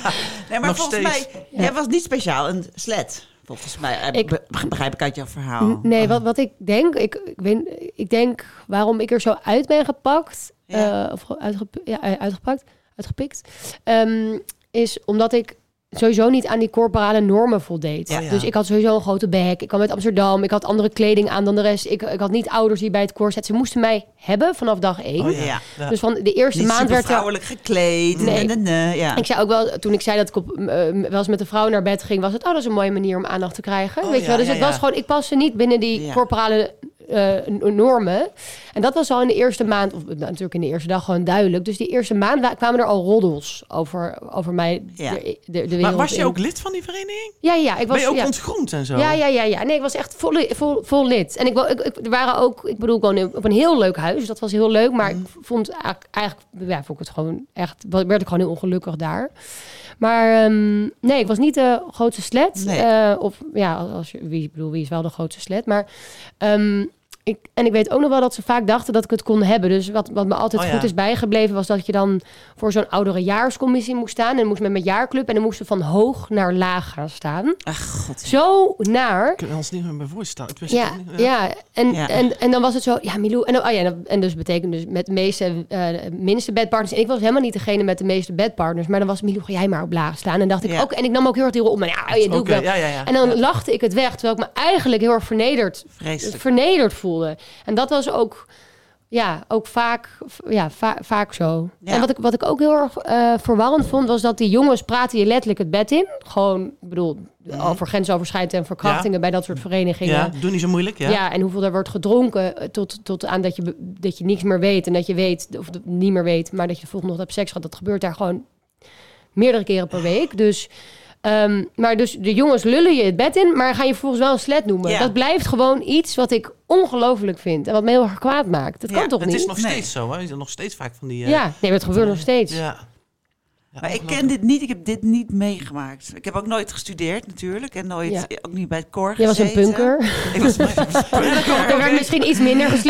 Nee, maar Nog volgens steeds. mij, Ja. jij was niet speciaal een slet. Volgens mij, eh, Ik- be- begrijp ik uit jouw verhaal. Nee, wat, wat ik denk, ik, ik, ik denk waarom ik er zo uit ben gepakt, Ja. eh, of uitgep- ja, eh, uitgepakt, uitgepikt, ehm, is omdat ik sowieso niet aan die corporale normen voldeed. Ja, ja. Dus ik had sowieso een grote bek. Ik kwam uit Amsterdam. Ik had andere kleding aan dan de rest. Ik, ik had niet ouders die bij het koor zaten. Ze moesten mij hebben vanaf dag één. Oh ja. Dus van de eerste Niet maand werd er... vrouwelijk gekleed. Nee. Nee. nee, ja. Ik zei ook wel, toen ik zei dat ik op, eh, wel eens met een vrouw naar bed ging, was het, oh, dat is een mooie manier om aandacht te krijgen. Oh, weet je wel? Dus het was gewoon, ik paste niet binnen die corporale eh, n- normen. En dat was al in de eerste maand, of nou, natuurlijk in de eerste dag gewoon duidelijk. Dus die eerste maand wa- kwamen er al roddels over, over mij Ja. de, de, de wereld Maar was je in. ook lid van die vereniging? Ja, ja, ik was... ben je ook ja. ontgroend en zo? Ja, ja, ja, ja. Nee, ik was echt vol, vol, vol lid. En ik, ik, ik, er waren ook, ik bedoel, gewoon op een heel leuk huis. Dat was heel leuk. Maar Mhm. ik vond eigenlijk, ja, vond ik het gewoon echt, werd ik gewoon heel ongelukkig daar. Maar ehm, nee, ik was niet de grootste slet. Nee. Eh, of ja, als, je, wie, ik bedoel, wie is wel de grootste slet? Maar ehm, ik, en ik weet ook nog wel dat ze vaak dachten dat ik het kon hebben. Dus wat, wat me altijd Oh, ja. goed is bijgebleven, was dat je dan voor zo'n ouderejaarscommissie moest staan. En moest met mijn jaarclub. En dan moesten van hoog naar laag gaan staan. Ach, god. Zo naar. Kunnen we ons niet meer bij voorstellen? Ik wist Ja, niet. ja. En, Ja. En, en dan was het zo, ja, Milou. En, oh ja, en, dus betekent dus met de meeste, eh, minste bedpartners. En ik was helemaal niet degene met de meeste bedpartners. Maar dan was Milou, ga jij maar op laag staan. En dacht ik Ja. ook, en ik nam ook heel erg die rol op. Maar ja, oh, je ik wel. ja, ja, ja. En dan Ja. lachte ik het weg, terwijl ik me eigenlijk heel erg vernederd, Vreselijk. vernederd voelde. En dat was ook, ja, ook vaak, ja, va- vaak zo. Ja. En wat ik, wat ik ook heel erg eh, verwarrend vond, was dat die jongens praten je letterlijk het bed in. Gewoon, ik bedoel, over grensoverschrijdend en verkrachtingen bij dat soort verenigingen. Ja, doe niet zo moeilijk, ja. Ja. en hoeveel er wordt gedronken eh, tot, tot aan dat je, dat je niks meer weet. En dat je weet, of niet meer weet, maar dat je de volgende nog hebt seks gehad. Dat gebeurt daar gewoon meerdere keren per week. Dus, ehm, maar dus de jongens lullen je het bed in, maar gaan je vervolgens wel een slet noemen. Ja. Dat blijft gewoon iets wat ik ongelooflijk vind. En wat me heel erg kwaad maakt. Dat Ja, kan toch Het niet? is nog Nee. steeds zo, hè? Je ziet nog steeds vaak van die... eh, ja, nee, maar het gebeurt nog steeds. Ja. Ja, Maar ik ken dit niet, ik heb dit niet meegemaakt. Ik heb ook nooit gestudeerd natuurlijk. En nooit, Ja. ook niet bij het koor Jij was een punker. Ik was een *laughs* punker. Er werd misschien iets minder.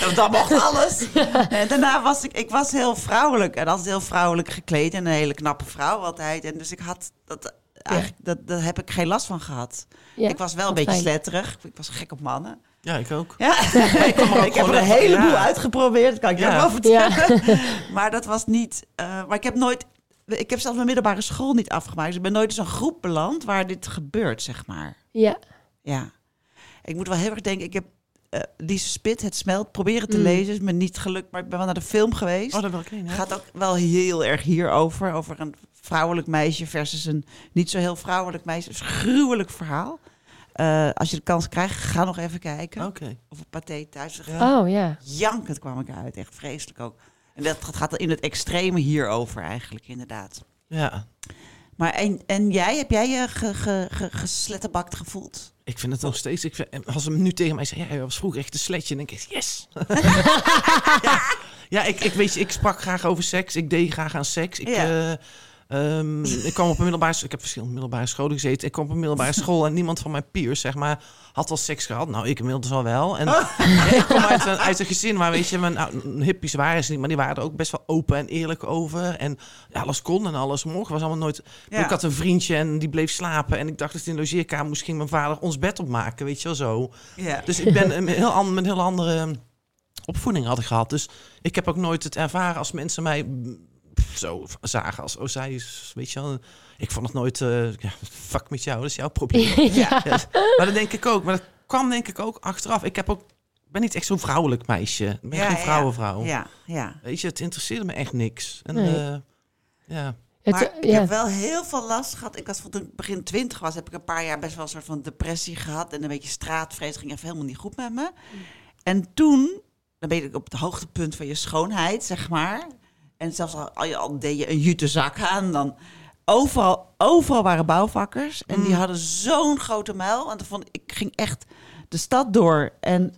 Nou, *laughs* dat mocht alles. En daarna was ik, ik was heel vrouwelijk. En altijd heel vrouwelijk gekleed. En een hele knappe vrouw altijd. En dus ik had, dat, eigenlijk, dat, daar heb ik geen last van gehad. Ja, ik was wel een beetje fijn. sletterig. Ik was gek op mannen. Ja, ik ook. Ja, *laughs* ik, kwam ook *laughs* ik heb er een heleboel ja. uitgeprobeerd. Dat kan ik je Ja. ook wel vertellen. Ja. *laughs* Maar dat was niet... eh, maar ik heb nooit... Ik heb zelfs mijn middelbare school niet afgemaakt. Dus ik ben nooit in zo'n groep beland waar dit gebeurt, zeg maar. ja. Ja. Ik moet wel heel erg denken, ik heb eh Lise Spit, Het Smelt, proberen te Mm. lezen. Is me niet gelukt, maar ik ben wel naar de film geweest. Oh, dat wil ik heen, gaat ook wel heel erg hierover. Over een vrouwelijk meisje versus een niet zo heel vrouwelijk meisje. Het is een gruwelijk verhaal. Eh, als je de kans krijgt, ga nog even kijken. Oké. Of op Pathé thuis. Ja. Oh ja. Jankend kwam ik uit. Echt vreselijk ook. En dat gaat in het extreme hierover eigenlijk, inderdaad. Ja. Maar en, en jij, heb jij je ge, ge, ge, geslettenbakt gevoeld? Ik vind het nog steeds... Ik vind, als ze nu tegen mij zeggen, ja, je was vroeger echt een sletje. Dan denk ik, yes. *laughs* ja, ja ik, ik, weet je, ik sprak graag over seks. Ik deed graag aan seks. Ik, Ja. eh, ehm, ik kwam op een middelbare... Ik heb verschillende middelbare scholen gezeten. Ik kwam op een middelbare *laughs* school en niemand van mijn peers, zeg maar, had al seks gehad. Nou, ik inmiddels al wel. En *laughs* ik kom uit een, uit een gezin waar, weet je, mijn nou, hippies waren ze niet, maar die waren er ook best wel open en eerlijk over. En ja, alles kon en alles mocht. Was allemaal nooit... Ja. Ik had een vriendje en die bleef slapen. En ik dacht dat in de logeerkamer moest ging mijn vader ons bed opmaken, weet je wel zo. Ja. Dus ik ben een heel, an- met een heel andere opvoeding had ik gehad. Dus ik heb ook nooit het ervaren als mensen mij mm, zo zagen als oh zij is, weet je wel. Ik vond het nooit, eh, ja, fuck met jou, dat is jouw probleem. *laughs* ja. Ja, *laughs* maar dat denk ik ook. Maar dat kwam denk ik ook achteraf. Ik heb ook, ben niet echt zo'n vrouwelijk meisje. Ik ben Ja, geen vrouwenvrouw. Ja, ja. Weet je, het interesseerde me echt niks. En, Nee. eh, ja. Maar eh, ik ja. heb wel heel veel last gehad. Ik was toen ik begin twintig was, heb ik een paar jaar best wel een soort van depressie gehad. En een beetje straatvrees ging even helemaal niet goed met me. En toen, dan ben je op het hoogtepunt van je schoonheid, zeg maar. En zelfs al, al, deed je een jute zak aan, dan overal, overal waren bouwvakkers. En die Mm. hadden zo'n grote muil. En dan vond ik, ik ging echt de stad door. En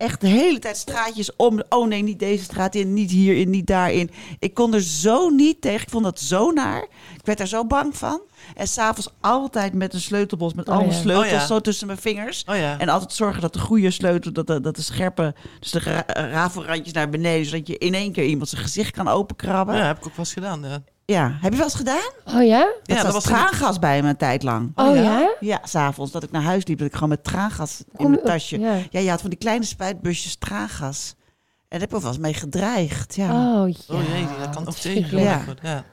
echt de hele tijd straatjes om. Oh nee, niet deze straat in, niet hierin, niet daarin. Ik kon er zo niet tegen. Ik vond dat zo naar. Ik werd er zo bang van. En s'avonds altijd met een sleutelbos met Oh, alle ja. sleutels Oh, ja. zo tussen mijn vingers. Oh ja. En altijd zorgen dat de goede sleutel, dat de, dat de scherpe, dus de ra- rafelrandjes naar beneden, zodat je in één keer iemand zijn gezicht kan openkrabben. ja, heb ik ook wel eens gedaan. Ja, Heb je wel eens gedaan? Oh ja? Dat ja was, was traangas bij me een tijd lang. Oh, ja? ja? Ja, s'avonds dat ik naar huis liep, dat ik gewoon met traangas in Kom mijn je- tasje. Ja. Ja, je had van die kleine spuitbusjes traangas. En daar heb ik wel eens mee gedreigd. Ja. Oh ja. Oh jee, dat kan ook tegengewerkt Ja. worden. Ja.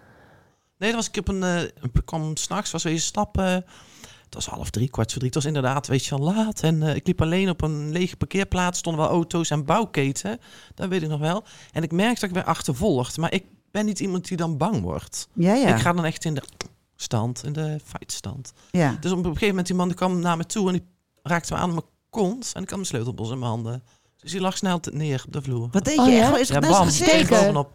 Nee, dat was ik op een. eh, ik kwam s'nachts, was weer stappen. Het was half drie, kwart voor drie. Het was inderdaad, weet je wel, laat. En eh, ik liep alleen op een lege parkeerplaats. Stonden wel auto's en bouwketen. Dat weet ik nog wel. En ik merkte dat ik werd achtervolgd. Maar ik ben niet iemand die dan bang wordt. Ja, ja. Ik ga dan echt in de stand, in de fightstand. ja. Dus op een gegeven moment, die man die kwam naar me toe en die raakte me aan mijn kont. En ik had mijn sleutelbos in mijn handen. Dus die lag snel neer op de vloer. Wat deed je? Oh, echt ja? eens Ja, bam, bovenop.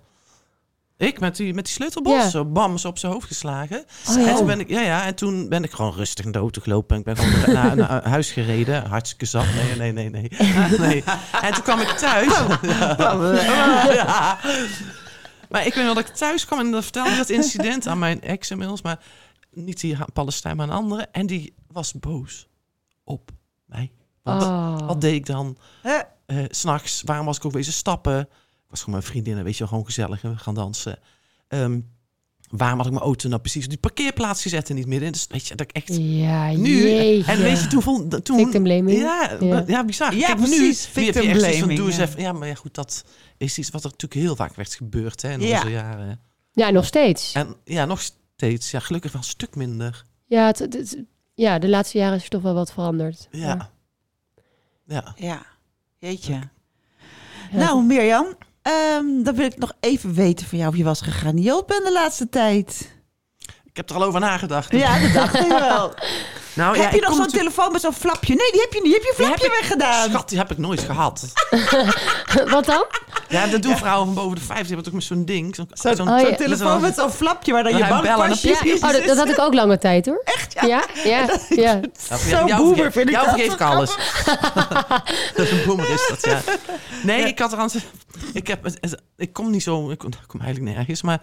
Ik met die, met die sleutelbos, Ja. zo bam, zo op zijn hoofd geslagen. Oh, En toen ben ik, ja, ja, en toen ben ik gewoon rustig in de auto gelopen. En ik ben gewoon naar, naar huis gereden. Hartstikke zat. Nee, nee, nee, nee. *laughs* nee. En toen kwam ik thuis. *laughs* Ja. Maar ik weet wel dat ik thuis kwam en dan vertelde ik dat incident aan mijn ex inmiddels. Maar niet die Palestijn, maar een andere. En die was boos op mij. Want Oh. wat deed ik dan? Hè? eh, s s'nachts, waarom was ik ook wezen stappen? Ik was gewoon met vriendinnen, weet je wel, gewoon gezellig en we gaan dansen. Ehm, waarom had ik mijn auto nou precies op die parkeerplaats gezet en niet midden? Dus weet je, dat ik echt Ja, nu... jeetje. En weet je, toen vond... Toen, Victim blaming. Ja, Ja. ja. bizar. Ja, Kijk, precies, Nu, nu heb je victim echt zoiets van, blaming, doe eens ja. even... Ja, maar ja, goed, dat is iets wat er natuurlijk heel vaak werd gebeurd hè, in Ja. onze jaren. Ja, nog steeds. En ja, nog steeds. Ja, gelukkig wel een stuk minder. Ja, het, het- het- ja, de laatste jaren is er toch wel wat veranderd. Ja. Ja. Ja, jeetje. Ja. Nou, Mirjam, ehm, dan wil ik nog even weten van jou of je was bent de laatste tijd. Ik heb er al over nagedacht. Ja, dat dacht ik wel. *laughs* Nou, ja, heb je nog zo'n telefoon met zo'n flapje? Nee, die heb je niet. Heb je flapje weggedaan? Schat, die heb ik nooit gehad. *laughs* *laughs* Wat dan? Ja, dat doen vrouwen van boven de 50. Die hebben toch met zo'n ding. Zo'n Oh, telefoon met zo'n flapje waar dan je bellen bankpasje dan Ja, oh, dat, dat had ik ook lange tijd hoor. Echt? Ja, ja, ja. *laughs* Ja, Zo'n jou boomer vind ik jou dat vergeef ik alles. *laughs* een boomer is dat, ja. Nee, ik had er aan... Ik, heb, ik kom niet zo... Ik kom, ik kom eigenlijk nergens, maar...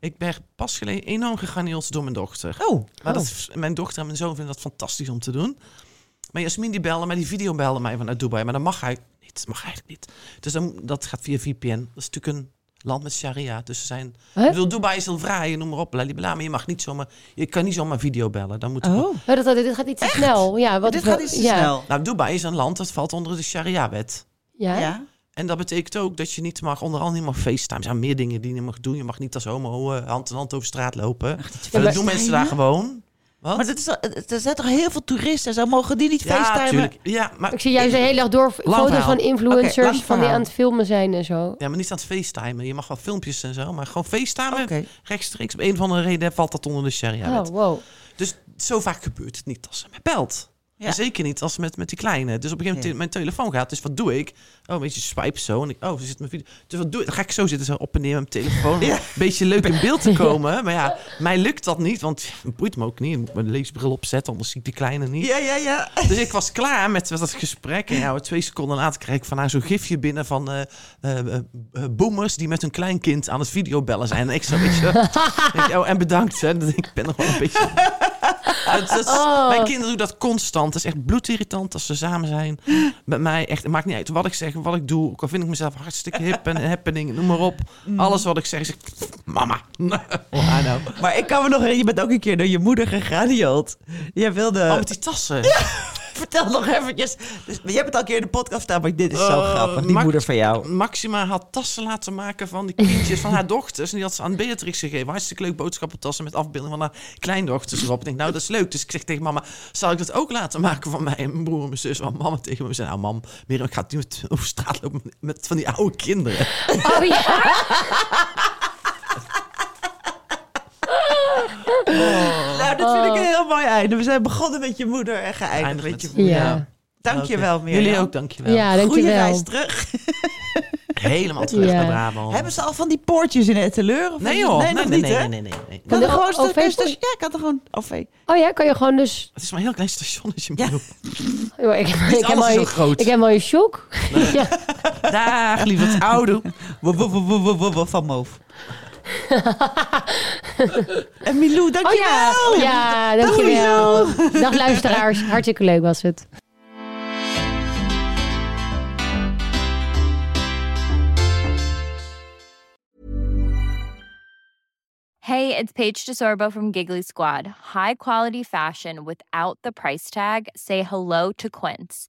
Ik ben pas geleden enorm gegraneeld door mijn dochter. Oh, Maar dat, is- mijn dochter en mijn zoon vinden dat fantastisch om te doen. Maar Jasmin die belde mij, die video belde mij vanuit Dubai. Maar dat mag eigenlijk niet. Dat mag eigenlijk niet. Dus dan, dat gaat via VPN. Dat is natuurlijk een land met sharia. Dus ze zijn... Huh? Ik bedoel, Dubai is heel vrij, noem maar op. lalibela, Maar je mag niet zomaar... Je kan niet zomaar video bellen. Dan moet oh. Oh, dat, dat, dit gaat iets te snel. Ja, wat dit is wel- gaat te ja. snel. Nou, Dubai is een land dat valt onder de sharia-wet. Ja. Ja. En dat betekent ook dat je niet mag, onder andere niet mag FaceTime. Er zijn meer dingen die je niet mag doen. Je mag niet als homo eh, hand in hand over straat lopen. dat doen mensen daar gewoon. Wat? Maar is, er zijn toch heel veel toeristen en zo mogen die niet ja, facetimen? natuurlijk. Ja, maar Ik zie juist de hele dag door foto's verhaal. van influencers van die aan het filmen zijn en zo. Ja, maar niet aan het facetimen. Je mag wel filmpjes en zo, maar gewoon facetimen rechtstreeks. Op een of andere reden valt dat onder de sharia-wet. Oh, wow. Dus zo vaak gebeurt het niet als ze mij belt. Ja. En zeker niet als met, met die kleine. Dus op een gegeven moment Ja. mijn telefoon gaat. Dus wat doe ik? Oh, een beetje swipe zo. En ik, oh, ze zit mijn video. Dus wat doe ik? Dan ga ik zo zitten, zo op en neer met mijn telefoon. *laughs* Ja. Een beetje leuk in beeld te komen. Maar ja, mij lukt dat niet. Want het boeit me ook niet. Ik moet mijn leesbril opzetten, anders zie ik die kleine niet. Ja, ja, ja. *laughs* Dus ik was klaar met, met dat gesprek. En ja, twee seconden later kreeg ik van haar zo'n gifje binnen van eh, boomers die met hun kleinkind aan het videobellen zijn. En ik zo, weet je, *laughs* ik, oh, en bedankt. Hè. Ik ben nog wel een beetje... Het- het is- Oh. Mijn kinderen doen dat constant. Het is echt bloedirritant als ze samen zijn. *gasps* Met mij echt, het maakt niet uit wat ik zeg, wat ik doe. Ook al vind ik mezelf hartstikke hip en *laughs* happening, noem maar op. Alles wat ik zeg, zeg mama. *laughs* Oh. Maar ik kan me nog herinneren, je bent ook een keer door je moeder gegranieeld. Jij wilde... Oh, met die tassen. *laughs* Vertel nog eventjes. Dus, je hebt het al een keer in de podcast staan, maar dit is zo Eh, grappig. Die Max- moeder van jou. Maxima had tassen laten maken van die kindjes van haar *laughs* dochters. En die had ze aan Beatrix gegeven. Hartstikke leuk boodschappentassen met afbeelding van haar kleindochters erop. Ik denk, nou, dat is leuk. Dus ik zeg tegen mama, zal ik dat ook laten maken van mij en mijn broer en mijn zus? Want mama tegen me zei, nou mam, Mirjam, ik ga met, over straat lopen met, met van die oude kinderen. Oh ja. *laughs* Nou, dat vind ik een heel mooi einde. We zijn begonnen met je moeder en geëindigd met je moeder. Ja. Dank je wel. Mirjam. Jullie ook, dankjewel. Ja, Goeie reis terug. *laughs* helemaal terug Ja. naar Brabant. Hebben ze al van die poortjes in het teleur? Of Nee joh, nee, nee, nee, niet, nee, nee, nee, nee, nee. Kan de er gewoon OV sta- kan je sta- poort- Ja, kan er gewoon OV. Oh ja, kan je gewoon dus... Het is maar een heel klein stationnetje. Ja. *laughs* Ja. Ik, ik, heb al je- groot. ik heb al je shock. *laughs* ja. Dag, lieverd wo- Van Moof. *laughs* en Milou, Oh dankjewel. ja, oh ja, dankjewel. Dag luisteraars, hartstikke leuk was het. Hey, it's Paige DeSorbo from Giggly Squad. High quality fashion without the price tag. Say hello to Quince.